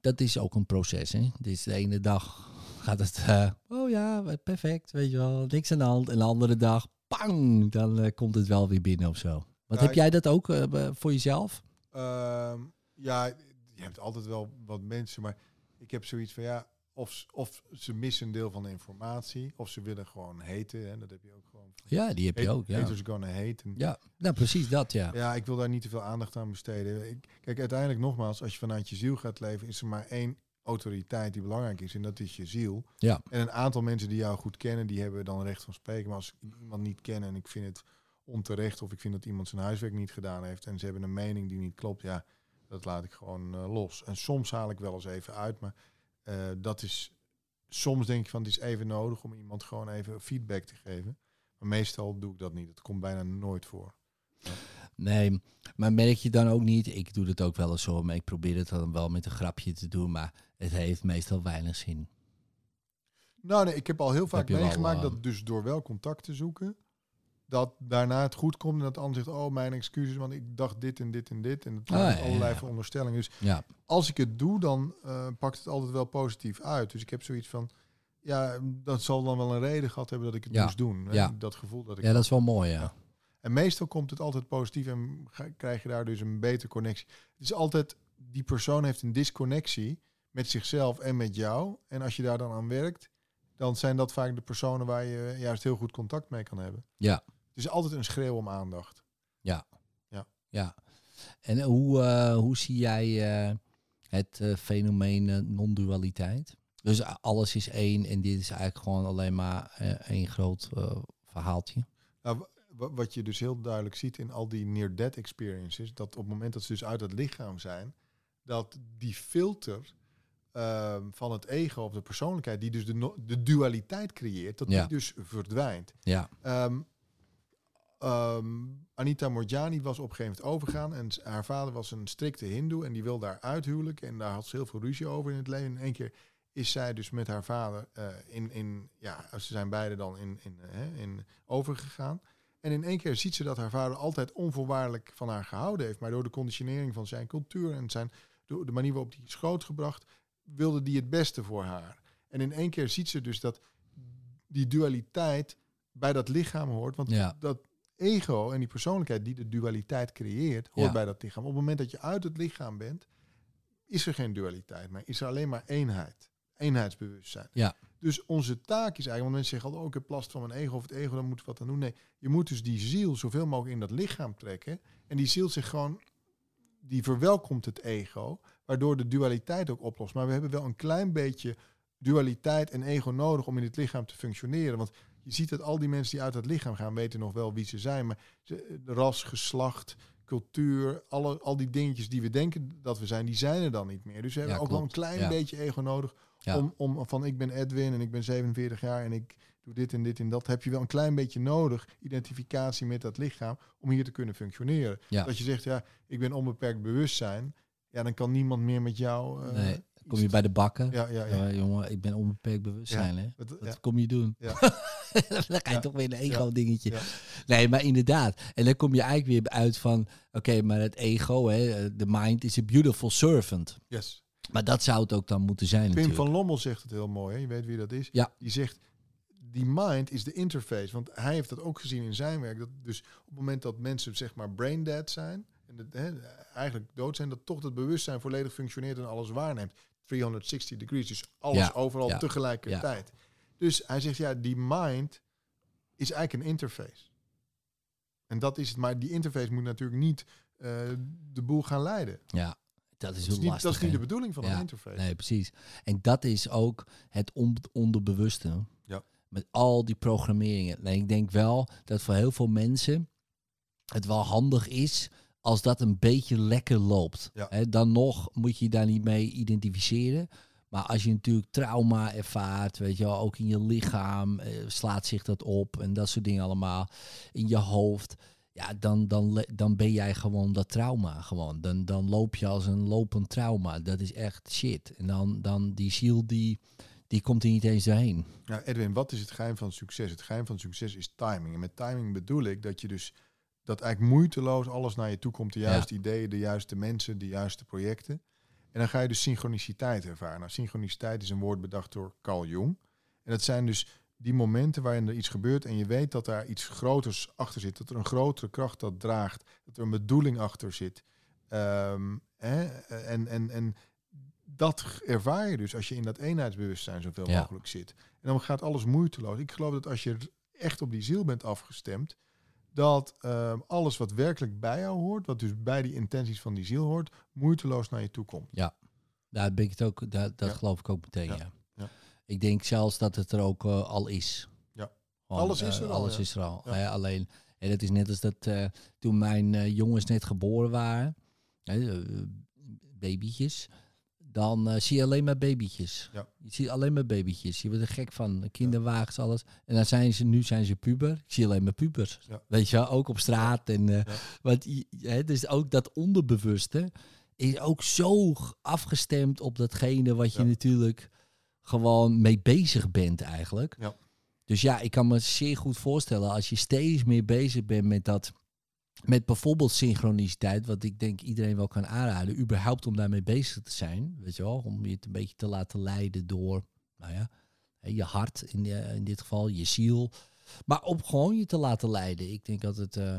dat is ook een proces, hè. Dus de ene dag gaat het, oh ja, perfect, weet je wel, niks aan de hand. En de andere dag, pang, dan komt het wel weer binnen of zo. Wat Ja, heb jij dat ook voor jezelf? Ehm, ja, je hebt altijd wel wat mensen, maar ik heb zoiets van ja, of, of ze missen een deel van de informatie, of ze willen gewoon haten. Hè, dat heb je ook gewoon. Ja, die heb je ook, ja. Haters gonna hate. En Ja, nou precies dat, ja. Ja, ik wil daar niet te veel aandacht aan besteden. Ik, kijk, uiteindelijk nogmaals, als je vanuit je ziel gaat leven, is er maar één autoriteit die belangrijk is. En dat is je ziel. Ja. En een aantal mensen die jou goed kennen, die hebben dan recht van spreken. Maar als ik iemand niet ken en ik vind het onterecht of ik vind dat iemand zijn huiswerk niet gedaan heeft en ze hebben een mening die niet klopt, ja, dat laat ik gewoon eh, los. En soms haal ik wel eens even uit, maar eh, dat is soms denk ik van het is even nodig om iemand gewoon even feedback te geven. Maar meestal doe ik dat niet. Het komt bijna nooit voor. Nee, maar merk je dan ook niet, ik doe het ook wel eens zo, maar ik probeer het dan wel met een grapje te doen, maar het heeft meestal weinig zin. Nou nee, ik heb al heel vaak meegemaakt eh, dat dus door wel contact te zoeken, dat daarna het goed komt en dat de ander zegt, oh mijn excuses, want ik dacht dit en dit en dit en het Ah, ja, allerlei ja. veronderstellingen. Dus Ja, als ik het doe, dan eh, pakt het altijd wel positief uit. Dus ik heb zoiets van, ja, dat zal dan wel een reden gehad hebben dat ik het moest doen. ja. Dat gevoel dat ik ja dat is wel mooi, ja. En meestal komt het altijd positief en krijg je daar dus een betere connectie. Het is altijd, die persoon heeft een disconnectie met zichzelf en met jou. En als je daar dan aan werkt, dan zijn dat vaak de personen waar je juist heel goed contact mee kan hebben. Ja. Het is altijd een schreeuw om aandacht. Ja. En hoe, eh, hoe zie jij eh, het eh, fenomeen eh, non-dualiteit? Dus alles is één en dit is eigenlijk gewoon alleen maar eh, één groot eh, verhaaltje. Nou, wa- wa- wat je dus heel duidelijk ziet in al die near-death experiences, dat op het moment dat ze dus uit het lichaam zijn, dat die filter ehm, van het ego of de persoonlijkheid, die dus de, no- de dualiteit creëert, dat Ja. die dus verdwijnt. Ja, Ehm, ehm, Anita Morjani was op een gegeven moment overgegaan en haar vader was een strikte hindoe en die wilde haar uithuwelijken en daar had ze heel veel ruzie over in het leven. In één keer is zij dus met haar vader eh, in, in, ja, ze zijn beide dan in, in, eh, hè, in overgegaan. En in één keer ziet ze dat haar vader altijd onvoorwaardelijk van haar gehouden heeft. Maar door de conditionering van zijn cultuur en zijn, de, de manier waarop die is grootgebracht, wilde die het beste voor haar. En in één keer ziet ze dus dat die dualiteit bij dat lichaam hoort. Want Ja. dat ego en die persoonlijkheid die de dualiteit creëert, hoort Ja. bij dat lichaam. Op het moment dat je uit het lichaam bent, is er geen dualiteit meer. Is er alleen maar eenheid. Eenheidsbewustzijn. Ja. Dus onze taak is eigenlijk, want mensen zeggen altijd, oh, ik heb last van mijn ego of het ego, dan moet ik wat aan doen. Nee, je moet dus die ziel zoveel mogelijk in dat lichaam trekken. En die ziel zich gewoon, die verwelkomt het ego, waardoor de dualiteit ook oplost. Maar we hebben wel een klein beetje dualiteit en ego nodig om in het lichaam te functioneren. Want je ziet dat al die mensen die uit het lichaam gaan, weten nog wel wie ze zijn. Maar ze, ras, geslacht, cultuur, alle, al die dingetjes die we denken dat we zijn, die zijn er dan niet meer. Dus we hebben Ja, ook wel een klein Ja. beetje ego nodig Ja. om, om van ik ben Edwin en ik ben 47 jaar en ik doe dit en dit en dat. Heb je wel een klein beetje nodig, identificatie met dat lichaam, om hier te kunnen functioneren. Ja. Dat je zegt, ja, ik ben onbeperkt bewustzijn. Ja, dan kan niemand meer met jou. eh, nee. Kom je bij de bakken? Ja, ja, Ja, ja. jongen, ik ben onbeperkt bewustzijn, hè? Wat- ja. kom je doen? Ja. dan ga je toch weer een ego-dingetje. Nee, maar inderdaad. En dan kom je eigenlijk weer uit van... Oké, maar het ego, hè, de mind is a beautiful servant. Yes. Maar dat zou het ook dan moeten zijn Pim natuurlijk. van Lommel zegt het heel mooi. Hè? Je weet wie dat is. Ja. Die zegt, die mind is de interface. Want hij heeft dat ook gezien in zijn werk. Dat dus op het moment dat mensen zeg maar brain dead zijn... en dat, hè, eigenlijk dood zijn... dat toch het bewustzijn volledig functioneert en alles waarneemt. 360 degrees. Dus alles Ja, overal ja, tegelijkertijd. Dus hij zegt, ja, die mind is eigenlijk een interface. En dat is het. Maar die interface moet natuurlijk niet eh, de boel gaan leiden. Ja, dat is Dat heel niet, lastig. dat is niet de bedoeling van een interface. Nee, precies. En dat is ook het on- onderbewuste. Ja. Met al die programmeringen. En ik denk wel dat voor heel veel mensen het wel handig is als dat een beetje lekker loopt. Ja. Hè, dan nog moet je je daar niet mee identificeren. Maar als je natuurlijk trauma ervaart, weet je wel, ook in je lichaam eh, slaat zich dat op en dat soort dingen allemaal. In je hoofd. Ja, dan, dan, dan ben jij gewoon dat trauma gewoon. Dan, dan loop je als een lopend trauma. Dat is echt shit. En dan, dan die ziel, die, die komt er niet eens doorheen. Nou, Edwin, wat is het geheim van succes? Het geheim van succes is timing. En met timing bedoel ik dat je dus dat eigenlijk moeiteloos alles naar je toe komt. De Ja. juiste ideeën, de juiste mensen, de juiste projecten. En dan ga je dus synchroniciteit ervaren. Nou, synchroniciteit is een woord bedacht door Carl Jung. En dat zijn dus die momenten waarin er iets gebeurt en je weet dat daar iets groters achter zit. Dat er een grotere kracht dat draagt. Dat er een bedoeling achter zit. Ehm, hè? En, en, en dat ervaar je dus als je in dat eenheidsbewustzijn zoveel Ja. mogelijk zit. En dan gaat alles moeiteloos. Ik geloof dat als je echt op die ziel bent afgestemd, dat ehm, alles wat werkelijk bij jou hoort, wat dus bij die intenties van die ziel hoort, moeiteloos naar je toe komt. Daar ben ik het ook, dat, dat Ja. geloof ik ook meteen, Ja. ja. Ja. Ik denk zelfs dat het er ook eh, al is. Ja. Gewoon, Alles is eh, er al, Alles ja. is er al. Ja. Alleen, en dat is net als dat eh, toen mijn jongens net geboren waren, babytjes, dan eh, zie je alleen maar babytjes. Ja. Je ziet alleen maar babytjes. Je wordt er gek van. Kinderwagens, alles. En dan zijn ze, nu zijn ze puber. Ik zie alleen maar pubers. Ja. Weet je wel, ook op straat. En, Ja. want, hè, dus ook dat onderbewuste is ook zo afgestemd op datgene wat je natuurlijk gewoon mee bezig bent eigenlijk. Ja. Dus ja, ik kan me zeer goed voorstellen als je steeds meer bezig bent met dat. Met bijvoorbeeld synchroniciteit, wat ik denk iedereen wel kan aanraden, überhaupt om daarmee bezig te zijn, weet je wel, om je het een beetje te laten leiden door, nou ja, je hart in, eh, in dit geval, je ziel, maar om gewoon je te laten leiden. Ik denk dat het, eh,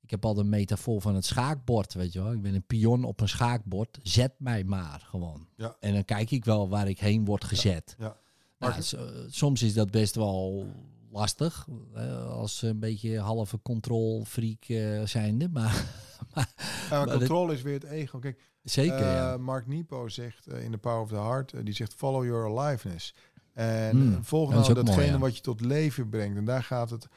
ik heb al de metafoor van het schaakbord, weet je wel, ik ben een pion op een schaakbord, zet mij maar gewoon. Ja. En dan kijk ik wel waar ik heen word gezet. Ja. Nou, so- soms is dat best wel lastig, eh, als een beetje halve controlfreak eh zijnde, maar, maar Maar controle is weer het ego. Kijk, zeker eh, ja. Mark Niepo zegt eh, in The Power of the Heart, eh, die zegt follow your aliveness. En Hmm, eh, volg nou datgene mooi, ja. wat je tot leven brengt. En daar gaat het.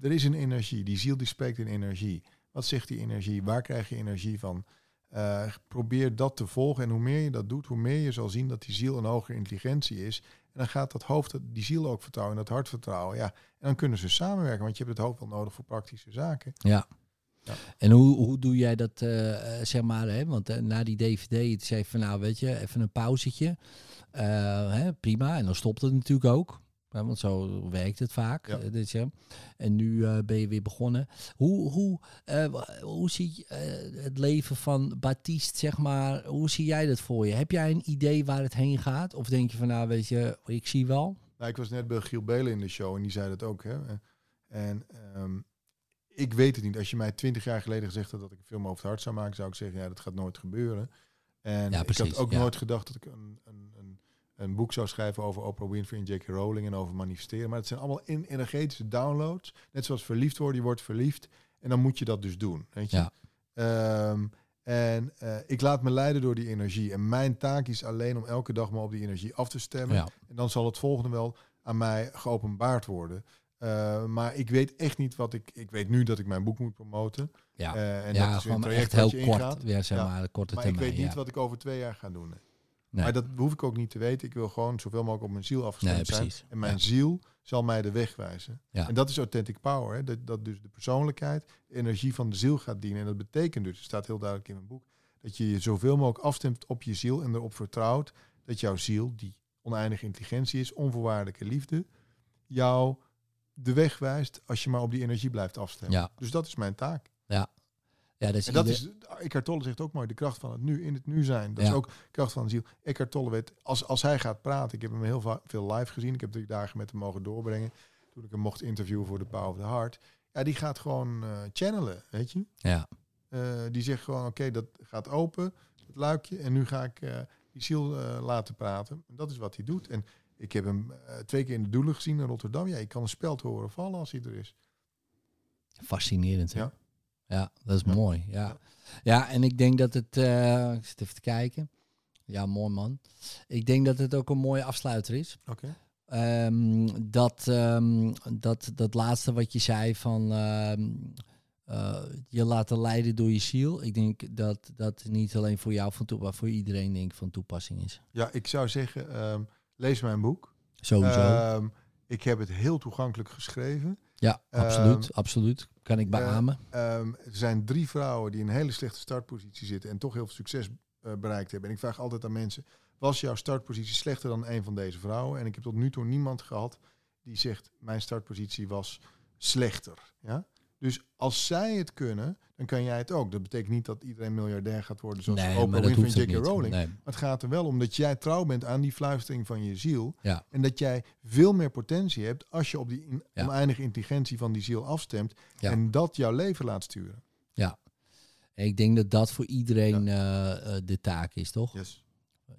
Er is een energie. Die ziel die spreekt in energie. Wat zegt die energie? Waar krijg je energie van? Eh, probeer dat te volgen. En hoe meer je dat doet, hoe meer je zal zien dat die ziel een hogere intelligentie is. En dan gaat dat hoofd die ziel ook vertrouwen en dat hart vertrouwen. Ja. En dan kunnen ze samenwerken, want je hebt het hoofd wel nodig voor praktische zaken. Ja. Ja. En hoe, hoe doe jij dat, eh, zeg maar, hè? want eh, na die DVD het zei van nou weet je, even een pauzetje, hè, prima, en dan stopt het natuurlijk ook. Want zo werkt het vaak. Ja. eh, dit, ja. En nu eh, ben je weer begonnen. Hoe, hoe, eh, hoe zie je het leven van Baptiste, zeg maar, hoe zie jij dat voor je? Heb jij een idee waar het heen gaat? Of denk je van nou weet je, ik zie wel? Nou, ik was net bij Giel Belen in de show en die zei dat ook. Hè? En ehm, ik weet het niet. Als je mij twintig jaar geleden gezegd had dat ik een film over het hart zou maken, zou ik zeggen, ja, dat gaat nooit gebeuren. En Ja, ik had ook nooit gedacht dat ik een, een, een, boek zou schrijven over Oprah Winfrey en J.K. Rowling en over manifesteren. Maar het zijn allemaal in, energetische downloads. Net zoals verliefd worden, je wordt verliefd. En dan moet je dat dus doen. Weet je? Ja. Ehm, en eh, ik laat me leiden door die energie. En mijn taak is alleen om elke dag maar op die energie af te stemmen. Ja. En dan zal het volgende wel aan mij geopenbaard worden. Eh, maar ik weet echt niet wat ik. Ik weet nu dat ik mijn boek moet promoten. Ja, Eh, en ja dat is weer een traject echt heel kort. Ja, zeg Ja. maar, korte Maar termijn. ik weet niet ja. wat ik over twee jaar ga doen. Nee. Maar dat hoef ik ook niet te weten. Ik wil gewoon zoveel mogelijk op mijn ziel afgestemd Nee, zijn. precies. En mijn Ja. ziel zal mij de weg wijzen. Ja. En dat is authentic power. Hè? Dat, dat dus de persoonlijkheid, de energie van de ziel gaat dienen. En dat betekent dus, het staat heel duidelijk in mijn boek, dat je je zoveel mogelijk afstemt op je ziel en erop vertrouwt dat jouw ziel, die oneindige intelligentie is, onvoorwaardelijke liefde, jou de weg wijst als je maar op die energie blijft afstemmen. Ja. Dus dat is mijn taak. Ja, dat is En dat ieder- is, Eckhart Tolle zegt ook mooi, de kracht van het nu, in het nu zijn. Dat Ja. is ook kracht van de ziel. Eckhart Tolle weet, als, als hij gaat praten, ik heb hem heel veel live gezien, ik heb drie dagen met hem mogen doorbrengen, toen ik hem mocht interviewen voor de Power of the Heart. Ja, die gaat gewoon eh, channelen, weet je. ja. Eh, die zegt gewoon, oké, dat gaat open, het luikje, en nu ga ik eh, die ziel laten praten. En dat is wat hij doet. En ik heb hem twee keer in de Doelen gezien in Rotterdam. Ja, je kan een speld horen vallen als hij er is. Fascinerend. hè? Ja. Ja, dat is Ja. mooi. Ja. Ja. en ik denk dat het. eh, ik zit even te kijken. Ja, mooi man. Ik denk dat het ook een mooie afsluiter is. Oké. Ehm, dat, ehm, dat, dat laatste wat je zei van ehm, eh, je laten leiden door je ziel. Ik denk dat dat niet alleen voor jou van toe, maar voor iedereen denk ik van toepassing is. Ja, ik zou zeggen, lees mijn boek. Sowieso. Ik heb het heel toegankelijk geschreven. ja, absoluut. absoluut. Kan ik beamen. Ehm, er zijn drie vrouwen die in een hele slechte startpositie zitten en toch heel veel succes eh, bereikt hebben. En ik vraag altijd aan mensen, was jouw startpositie slechter dan een van deze vrouwen? En ik heb tot nu toe niemand gehad die zegt, mijn startpositie was slechter. Ja? Dus als zij het kunnen, dan kan jij het ook. Dat betekent niet dat iedereen miljardair gaat worden zoals nee, Oprah Winfrey en J.K. Rowling. Nee. Maar het gaat er wel om dat jij trouw bent aan die fluistering van je ziel. Ja. En dat jij veel meer potentie hebt als je op die in- Ja. oneindige intelligentie van die ziel afstemt. Ja. En dat jouw leven laat sturen. En ik denk dat dat voor iedereen eh, eh, de taak is, toch? Yes.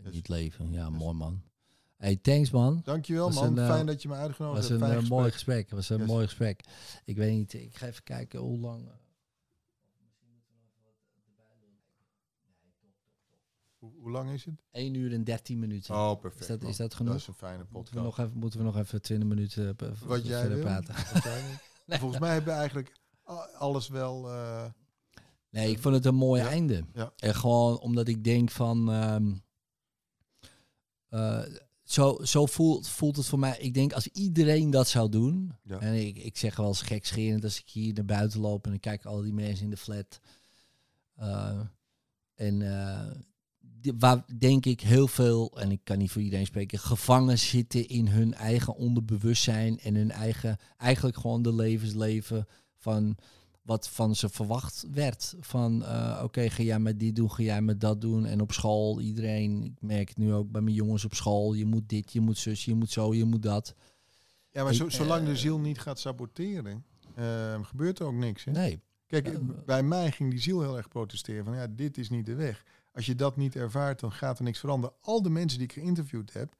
Het leven. Ja, Yes. mooi man. Hey, thanks man. Dankjewel Was man. een, eh, Fijn dat je me uitgenodigd was hebt. een Fijn eh, gesprek. mooi gesprek. was een Yes. mooi gesprek. Ik weet niet, ik ga even kijken hoe lang. eh, Hoe, hoe lang is het? 1 uur en 13 minuten. Oh, perfect. is, dat, man. is dat genoeg? Dat is een fijne moeten, we podcast. nog even, moeten we nog even 20 minuten eh, Wat jij verder wil. praten? Wat wil. Volgens mij hebben we eigenlijk alles wel... eh, Nee, ik vond het een mooi Ja. einde. Ja. En gewoon omdat ik denk van... ehm, eh, zo zo voelt, voelt het voor mij. Ik denk als iedereen dat zou doen... Ja. En ik, ik zeg wel eens gekscherend als ik hier naar buiten loop... en ik kijk al die mensen in de flat... eh, en eh, die- waar denk ik heel veel, en ik kan niet voor iedereen spreken, gevangen zitten in hun eigen onderbewustzijn en hun eigen, eigenlijk gewoon de levensleven van wat van ze verwacht werd. Van eh, oké, ga jij met dit doen, ga jij met dat doen. En op school, iedereen, ik merk het nu ook bij mijn jongens op school, je moet dit, je moet zus, je moet zo, je moet dat. Ja, maar zo, zolang eh, de ziel niet gaat saboteren, eh, gebeurt er ook niks. Hè? Nee, Kijk, bij mij ging die ziel heel erg protesteren van ja, dit is niet de weg. Als je dat niet ervaart, dan gaat er niks veranderen. Al de mensen die ik geïnterviewd heb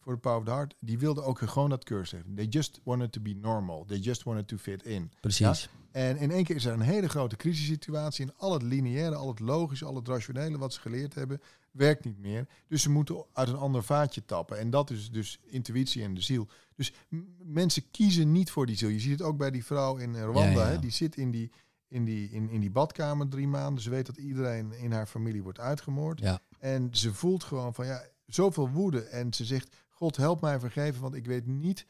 voor de Power of the Heart, die wilden ook gewoon dat cursus hebben. They just wanted to be normal. They just wanted to fit in. precies. En in één keer is er een hele grote crisissituatie en al het lineaire, al het logische, al het rationele wat ze geleerd hebben, werkt niet meer. Dus ze moeten uit een ander vaatje tappen. En dat is dus intuïtie en de ziel. Dus mensen kiezen niet voor die ziel. Je ziet het ook bij die vrouw in eh, Rwanda. Ja, ja. Hè? Die zit in die, in, die, in, in die badkamer drie maanden. Ze weet dat iedereen in haar familie wordt uitgemoord. Ja. En ze voelt gewoon van ja, zoveel woede. En ze zegt, God help mij vergeven, want ik weet niet...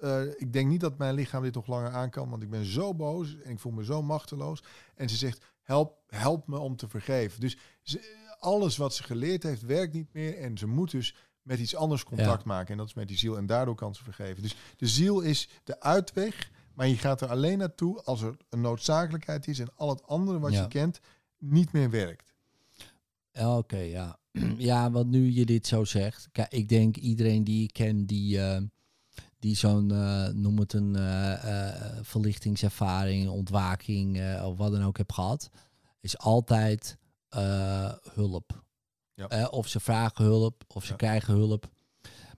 eh, ik denk niet dat mijn lichaam dit nog langer aan kan, want ik ben zo boos en ik voel me zo machteloos. En ze zegt, help, help me om te vergeven. Dus ze, alles wat ze geleerd heeft, werkt niet meer. En ze moet dus met iets anders contact maken. En dat is met die ziel. En daardoor kan ze vergeven. Dus de ziel is de uitweg. Maar je gaat er alleen naartoe als er een noodzakelijkheid is. En al het andere wat Ja. je kent niet meer werkt. Oké, ja. ja, want nu je dit zo zegt. Kijk, ik denk iedereen die ik ken die, eh, die zo'n, eh, noem het een eh, verlichtingservaring, ontwaking of wat dan ook heb gehad, is altijd hulp. Ja. Of ze vragen hulp, of ze Ja. krijgen hulp.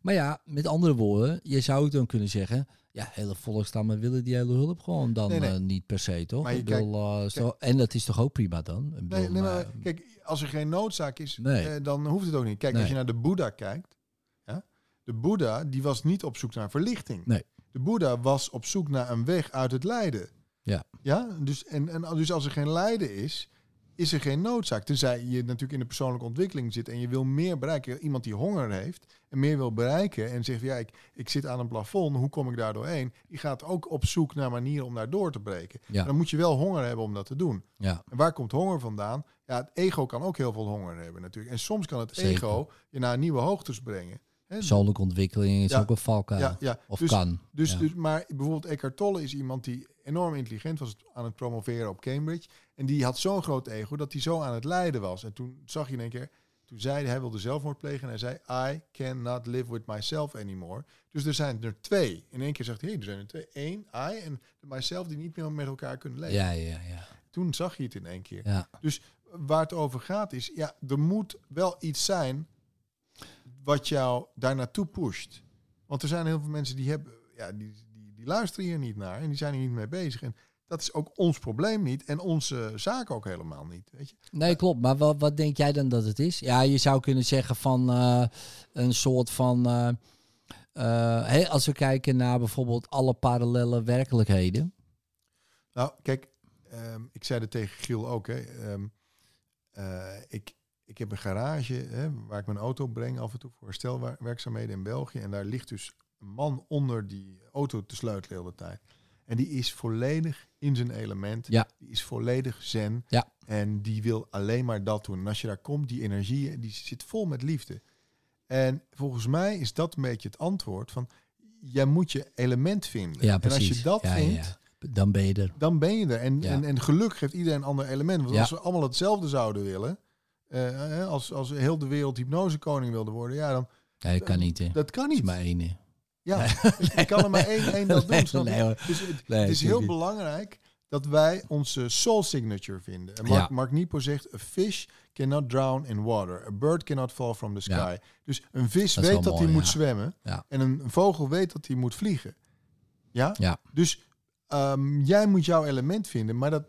Maar ja, met andere woorden, je zou ook dan kunnen zeggen, ja, hele volkstammen willen die hele hulp gewoon dan Nee, nee. eh, niet per se, toch? Maar je eh, zo- en dat is toch ook prima dan? Ik Nee, bedoel, nee, maar kijk, als er geen noodzaak is, Nee. eh, dan hoeft het ook niet. Kijk, als je naar de Boeddha kijkt, ja, de Boeddha die was niet op zoek naar verlichting. Nee. De Boeddha was op zoek naar een weg uit het lijden. Ja. Ja, dus, en, en dus als er geen lijden is, is er geen noodzaak. Tenzij je natuurlijk in de persoonlijke ontwikkeling zit en je wil meer bereiken. Iemand die honger heeft en meer wil bereiken en zegt, ja, ik, ik zit aan een plafond, hoe kom ik daar doorheen? Die gaat ook op zoek naar manieren om daar door te breken. Ja. Dan moet je wel honger hebben om dat te doen. ja. En waar komt honger vandaan? Ja, het ego kan ook heel veel honger hebben natuurlijk. En soms kan het Zeker. ego je naar nieuwe hoogtes brengen. Persoonlijke ontwikkeling is Ja. ook een valkuil. Ja, ja. Of dus, kan. Dus, dus, maar bijvoorbeeld Eckhart Tolle is iemand die enorm intelligent was aan het promoveren op Cambridge. En die had zo'n groot ego dat hij zo aan het lijden was. En toen zag je in één keer, toen zei hij, hij wilde zelfmoord plegen. En hij zei, I cannot live with myself anymore. Dus er zijn er twee. In één keer zegt hij, hey, er zijn er twee. Eén, I en myself die niet meer met elkaar kunnen leven. ja, ja, ja. Toen zag je het in één keer. ja. waar het over gaat is, ja, er moet wel iets zijn wat jou daar naartoe pusht. Want er zijn heel veel mensen die hebben, ja, die, die, luisteren hier niet naar en die zijn hier niet mee bezig. En dat is ook ons probleem niet en onze zaak ook helemaal niet. Weet je? Nee, klopt. Maar wat, wat denk jij dan dat het is? Ja, je zou kunnen zeggen van eh, een soort van... eh, eh, hè, als we kijken naar bijvoorbeeld alle parallele werkelijkheden. Nou, kijk, ehm, ik zei het tegen Giel ook. Hè, ehm, eh, ik, ik heb een garage hè, waar ik mijn auto breng af en toe voor herstelwerkzaamheden in België. En daar ligt dus man onder die auto te sleutelen de hele tijd. En die is volledig in zijn element. Ja. Die is volledig zen. Ja. En die wil alleen maar dat doen. En als je daar komt, die energie, die zit vol met liefde. En volgens mij is dat een beetje het antwoord van... Jij moet je element vinden. Ja, en als je dat Ja, ja, vindt, ja. Dan ben je er. dan ben je er. En, Ja. en, en gelukkig heeft iedereen een ander element. Want Ja. als we allemaal hetzelfde zouden willen, eh, eh, als, als heel de wereld hypnosekoning wilde worden, ja, dan Nee, dat kan niet. Hè. dat kan Dat is niet. maar één. Ja, ik kan er maar één, één dat doen. Snap je? dus het, is heel belangrijk dat wij onze soul signature vinden. En Mark, Ja. Mark Niepo zegt, a fish cannot drown in water. A bird cannot fall from the sky. Ja. Dus een vis Dat weet dat hij moet zwemmen. En een, vogel weet dat hij moet vliegen. Ja? Ja. Dus ehm, jij moet jouw element vinden, maar dat,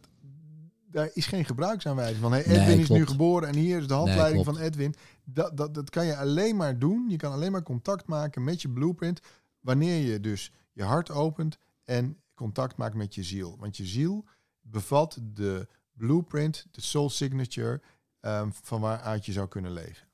daar is geen gebruiksaanwijzing van. Hey, Nee, Edwin is nu geboren en hier is de handleiding van Edwin. Dat, dat, dat kan je alleen maar doen. Je kan alleen maar contact maken met je blueprint wanneer je dus je hart opent en contact maakt met je ziel. Want je ziel bevat de blueprint, de soul signature, ehm, van waaruit je zou kunnen leven.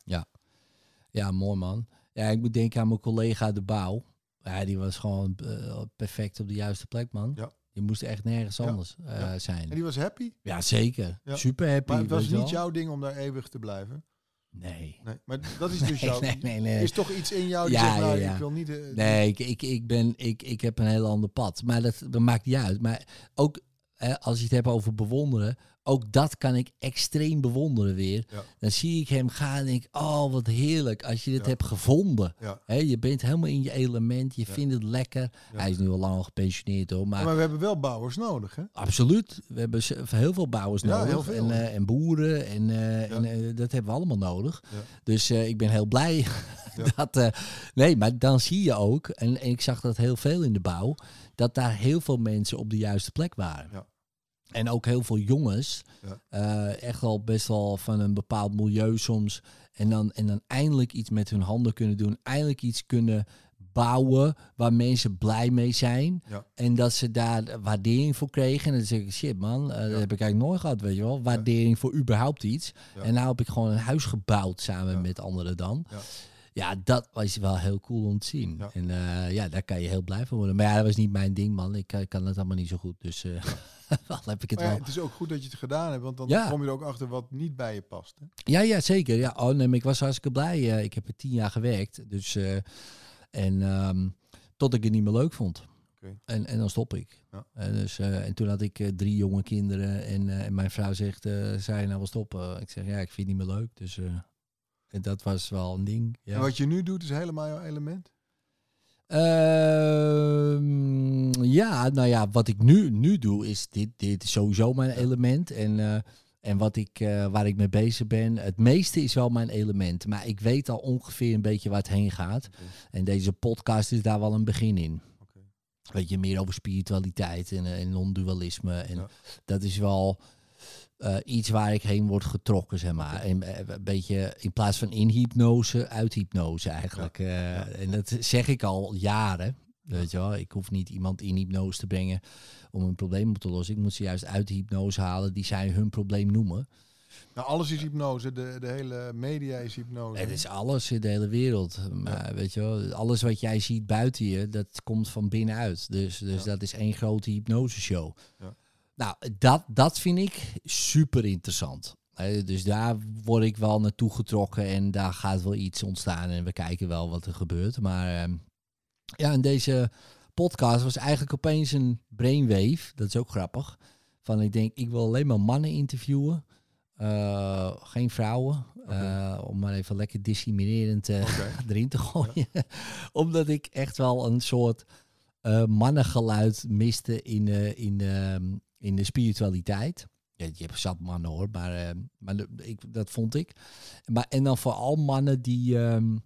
Ja, mooi man. Ja, ik moet denken aan mijn collega De Bouw. Ja, die was gewoon eh, perfect op de juiste plek, man. Ja. Die moest echt nergens Ja, anders eh, ja. zijn. En die was happy, Ja, zeker. Ja. Super happy. maar het was je niet wel. jouw ding om daar eeuwig te blijven. Nee. Nee, maar dat is dus jouw... Nee, nee. is toch iets in jou die Ja, zegt, nou, ja, ja. ik wil niet... eh, Nee, ik, ik, ik, ben, ik, ik heb een heel ander pad. Maar dat, dat maakt niet uit. Maar ook als je het hebt over bewonderen, ook dat kan ik extreem bewonderen weer. Ja. Dan zie ik hem gaan en denk ik, oh wat heerlijk als je dit Ja. hebt gevonden. Ja. Je bent helemaal in je element, je vindt het lekker. Hij is nu al lang al gepensioneerd hoor, maar... Maar we hebben wel bouwers nodig, hè? Absoluut. We hebben heel veel bouwers nodig. veel. En, eh, en boeren. En, eh, en eh, dat hebben we allemaal nodig. Dus ik ben heel blij dat... nee, maar dan zie je ook, en, en ik zag dat heel veel in de bouw, dat daar heel veel mensen op de juiste plek waren. En ook heel veel jongens, Ja. eh, echt wel best wel van een bepaald milieu soms. En dan, en dan eindelijk iets met hun handen kunnen doen. Eindelijk iets kunnen bouwen waar mensen blij mee zijn. Ja. En dat ze daar waardering voor kregen. En dan zeg ik, shit man, eh, dat heb ik eigenlijk nooit gehad, weet je wel. Waardering voor überhaupt iets. En nou heb ik gewoon een huis gebouwd samen met anderen dan. Ja. Dat was wel heel cool om te zien. Ja. En eh, ja, daar kan je heel blij van worden. Maar ja, dat was niet mijn ding, man. Ik eh, kan het allemaal niet zo goed. Dus eh wel heb ik het Maar ja, wel. het is ook goed dat je het gedaan hebt, want dan Ja. kom je er ook achter wat niet bij je past. Hè? Ja, ja, zeker. Ja, oh, nee, maar ik was hartstikke blij. Ik heb er tien jaar gewerkt. Dus, en ehm, tot ik het niet meer leuk vond. En, en dan stop ik. Ja. En, dus, en toen had ik drie jonge kinderen. En, en mijn vrouw zegt, je nou wel stoppen? Ik zeg, ja, ik vind het niet meer leuk. Dus en dat was wel een ding. Ja. En wat je nu doet is helemaal jouw element? Ehm, ja, nou ja, wat ik nu, nu doe is dit, dit is sowieso mijn element. En, eh, en wat ik, eh, waar ik mee bezig ben, het meeste is wel mijn element. Maar ik weet al ongeveer een beetje waar het heen gaat. En deze podcast is daar wel een begin in. Oké. Weet je, meer over spiritualiteit en, eh, en non-dualisme. En Ja. dat is wel eh, iets waar ik heen word getrokken, zeg maar. En, eh, een beetje in plaats van in hypnose, uit hypnose eigenlijk. Eh, En dat zeg ik al jaren. Weet je wel, ik hoef niet iemand in hypnose te brengen om een probleem op te lossen. Ik moet ze juist uit de hypnose halen die zij hun probleem noemen. Nou, alles is hypnose. De, de hele media is hypnose. Het is alles in de hele wereld. Maar weet je wel, alles wat jij ziet buiten je, dat komt van binnenuit. Dus, dus Ja. dat is één grote hypnoseshow. Ja. Nou, dat, dat vind ik super interessant. Dus daar word ik wel naartoe getrokken en daar gaat wel iets ontstaan en we kijken wel wat er gebeurt. Maar ehm, ja, en deze podcast was eigenlijk opeens een brainwave. Dat is ook grappig. Van ik denk, ik wil alleen maar mannen interviewen. Eh, geen vrouwen. Eh, om maar even lekker discriminerend eh, erin te gooien. Omdat ik echt wel een soort mannengeluid miste in, in, de in de spiritualiteit. Ja, je hebt zat mannen hoor, maar, eh, maar de- ik, dat vond ik. Maar, en dan vooral mannen die, ehm,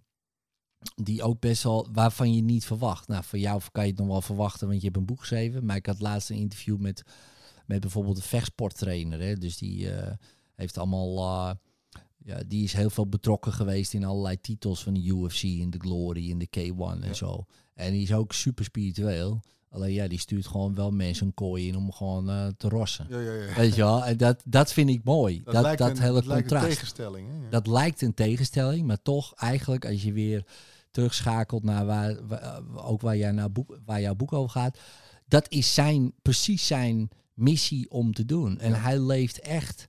die ook best wel, waarvan je niet verwacht. Nou, voor jou kan je het nog wel verwachten, want je hebt een boek geschreven. Maar ik had laatst een interview met, met bijvoorbeeld een vechtsporttrainer. Hè, dus die eh, heeft allemaal... eh, ja, die is heel veel betrokken geweest in allerlei titels van de UFC en de Glory en de K1 en zo. En die is ook super spiritueel. Alleen ja, die stuurt gewoon wel mensen een kooi in om gewoon eh, te rossen. Ja, ja, ja. Weet je wel? En dat, dat vind ik mooi. Dat, dat, lijkt een, hele dat lijkt een tegenstelling. Hè? Ja. Dat lijkt een tegenstelling, maar toch eigenlijk als je weer terugschakelt naar waar, waar- ook waar, jij nou boek, waar jouw boek over gaat. Dat is zijn, precies zijn missie om te doen. En hij leeft echt,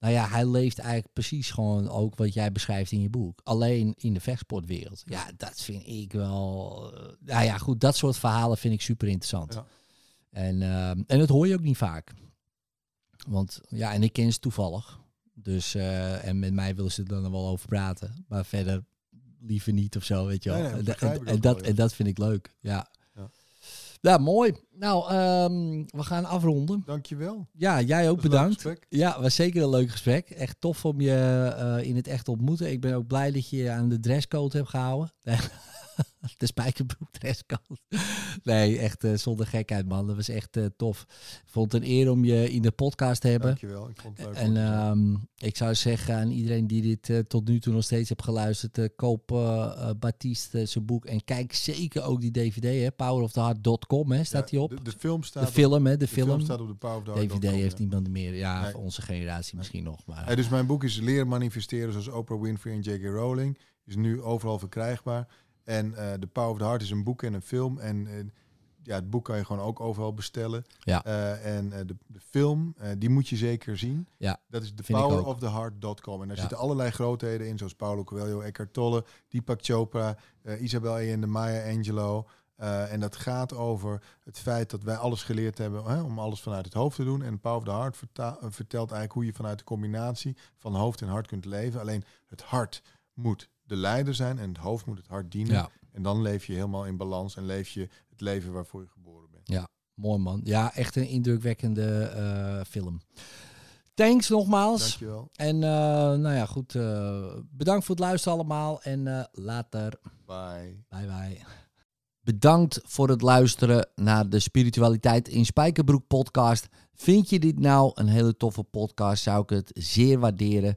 nou ja, hij leeft eigenlijk precies gewoon ook wat jij beschrijft in je boek. Alleen in de vechtsportwereld. Ja, dat vind ik wel, eh, nou ja goed, dat soort verhalen vind ik super interessant. Ja. En, ehm, en dat hoor je ook niet vaak. Want ja, en ik ken ze toevallig. Dus, eh, en met mij willen ze er dan wel over praten. Maar verder liever niet of zo, weet je wel. Nee, nee, en, dat, en dat vind ik leuk, ja. Ja. Mooi. Nou, ehm, we gaan afronden. Dankjewel. Ja, jij ook bedankt. Ja, was zeker een leuk gesprek. Echt tof om je eh, in het echt te ontmoeten. Ik ben ook blij dat je aan de dresscode hebt gehouden. de spijkerbroek dresscode. Nee, echt eh, zonder gekheid, man. Dat was echt eh, tof. Ik vond het een eer om je in de podcast te hebben. Dankjewel. Ik vond het leuk. En ehm, ik zou zeggen aan iedereen die dit eh, tot nu toe nog steeds heeft geluisterd, koop Baptiste zijn boek en kijk zeker ook die DVD, hè, poweroftheheart.com, hè, staat Ja, die op? De, de film staat De op- film, hè, de, de film. film staat op de Power of the Heart DVD com, heeft ja. niemand meer, ja, Nee. onze generatie misschien nog, maar Hey, dus mijn boek is Leren manifesteren zoals Oprah Winfrey en J.K. Rowling. Is nu overal verkrijgbaar. En eh The Power of the Heart is een boek en een film. En eh, ja, het boek kan je gewoon ook overal bestellen. Ja. Eh, en de, de film, die moet je zeker zien. Ja, Dat is thepoweroftheheart.com. En daar Ja. zitten allerlei grootheden in, zoals Paulo Coelho, Eckhart Tolle, Deepak Chopra, Isabel Allende, Maya Angelou. Eh, en dat gaat over het feit dat wij alles geleerd hebben hè, om alles vanuit het hoofd te doen. En Power of the Heart vertelt eigenlijk hoe je vanuit de combinatie van hoofd en hart kunt leven. Alleen het hart moet de leider zijn en het hoofd moet het hart dienen. Ja. En dan leef je helemaal in balans en leef je het leven waarvoor je geboren bent. Mooi man. Ja, echt een indrukwekkende eh, film. Thanks nogmaals. Dankjewel. En eh, nou ja, goed. eh, bedankt voor het luisteren allemaal. En later. Bye. Bye bye. Bedankt voor het luisteren naar de Spiritualiteit in Spijkerbroek podcast. Vind je dit nou een hele toffe podcast? Zou ik het zeer waarderen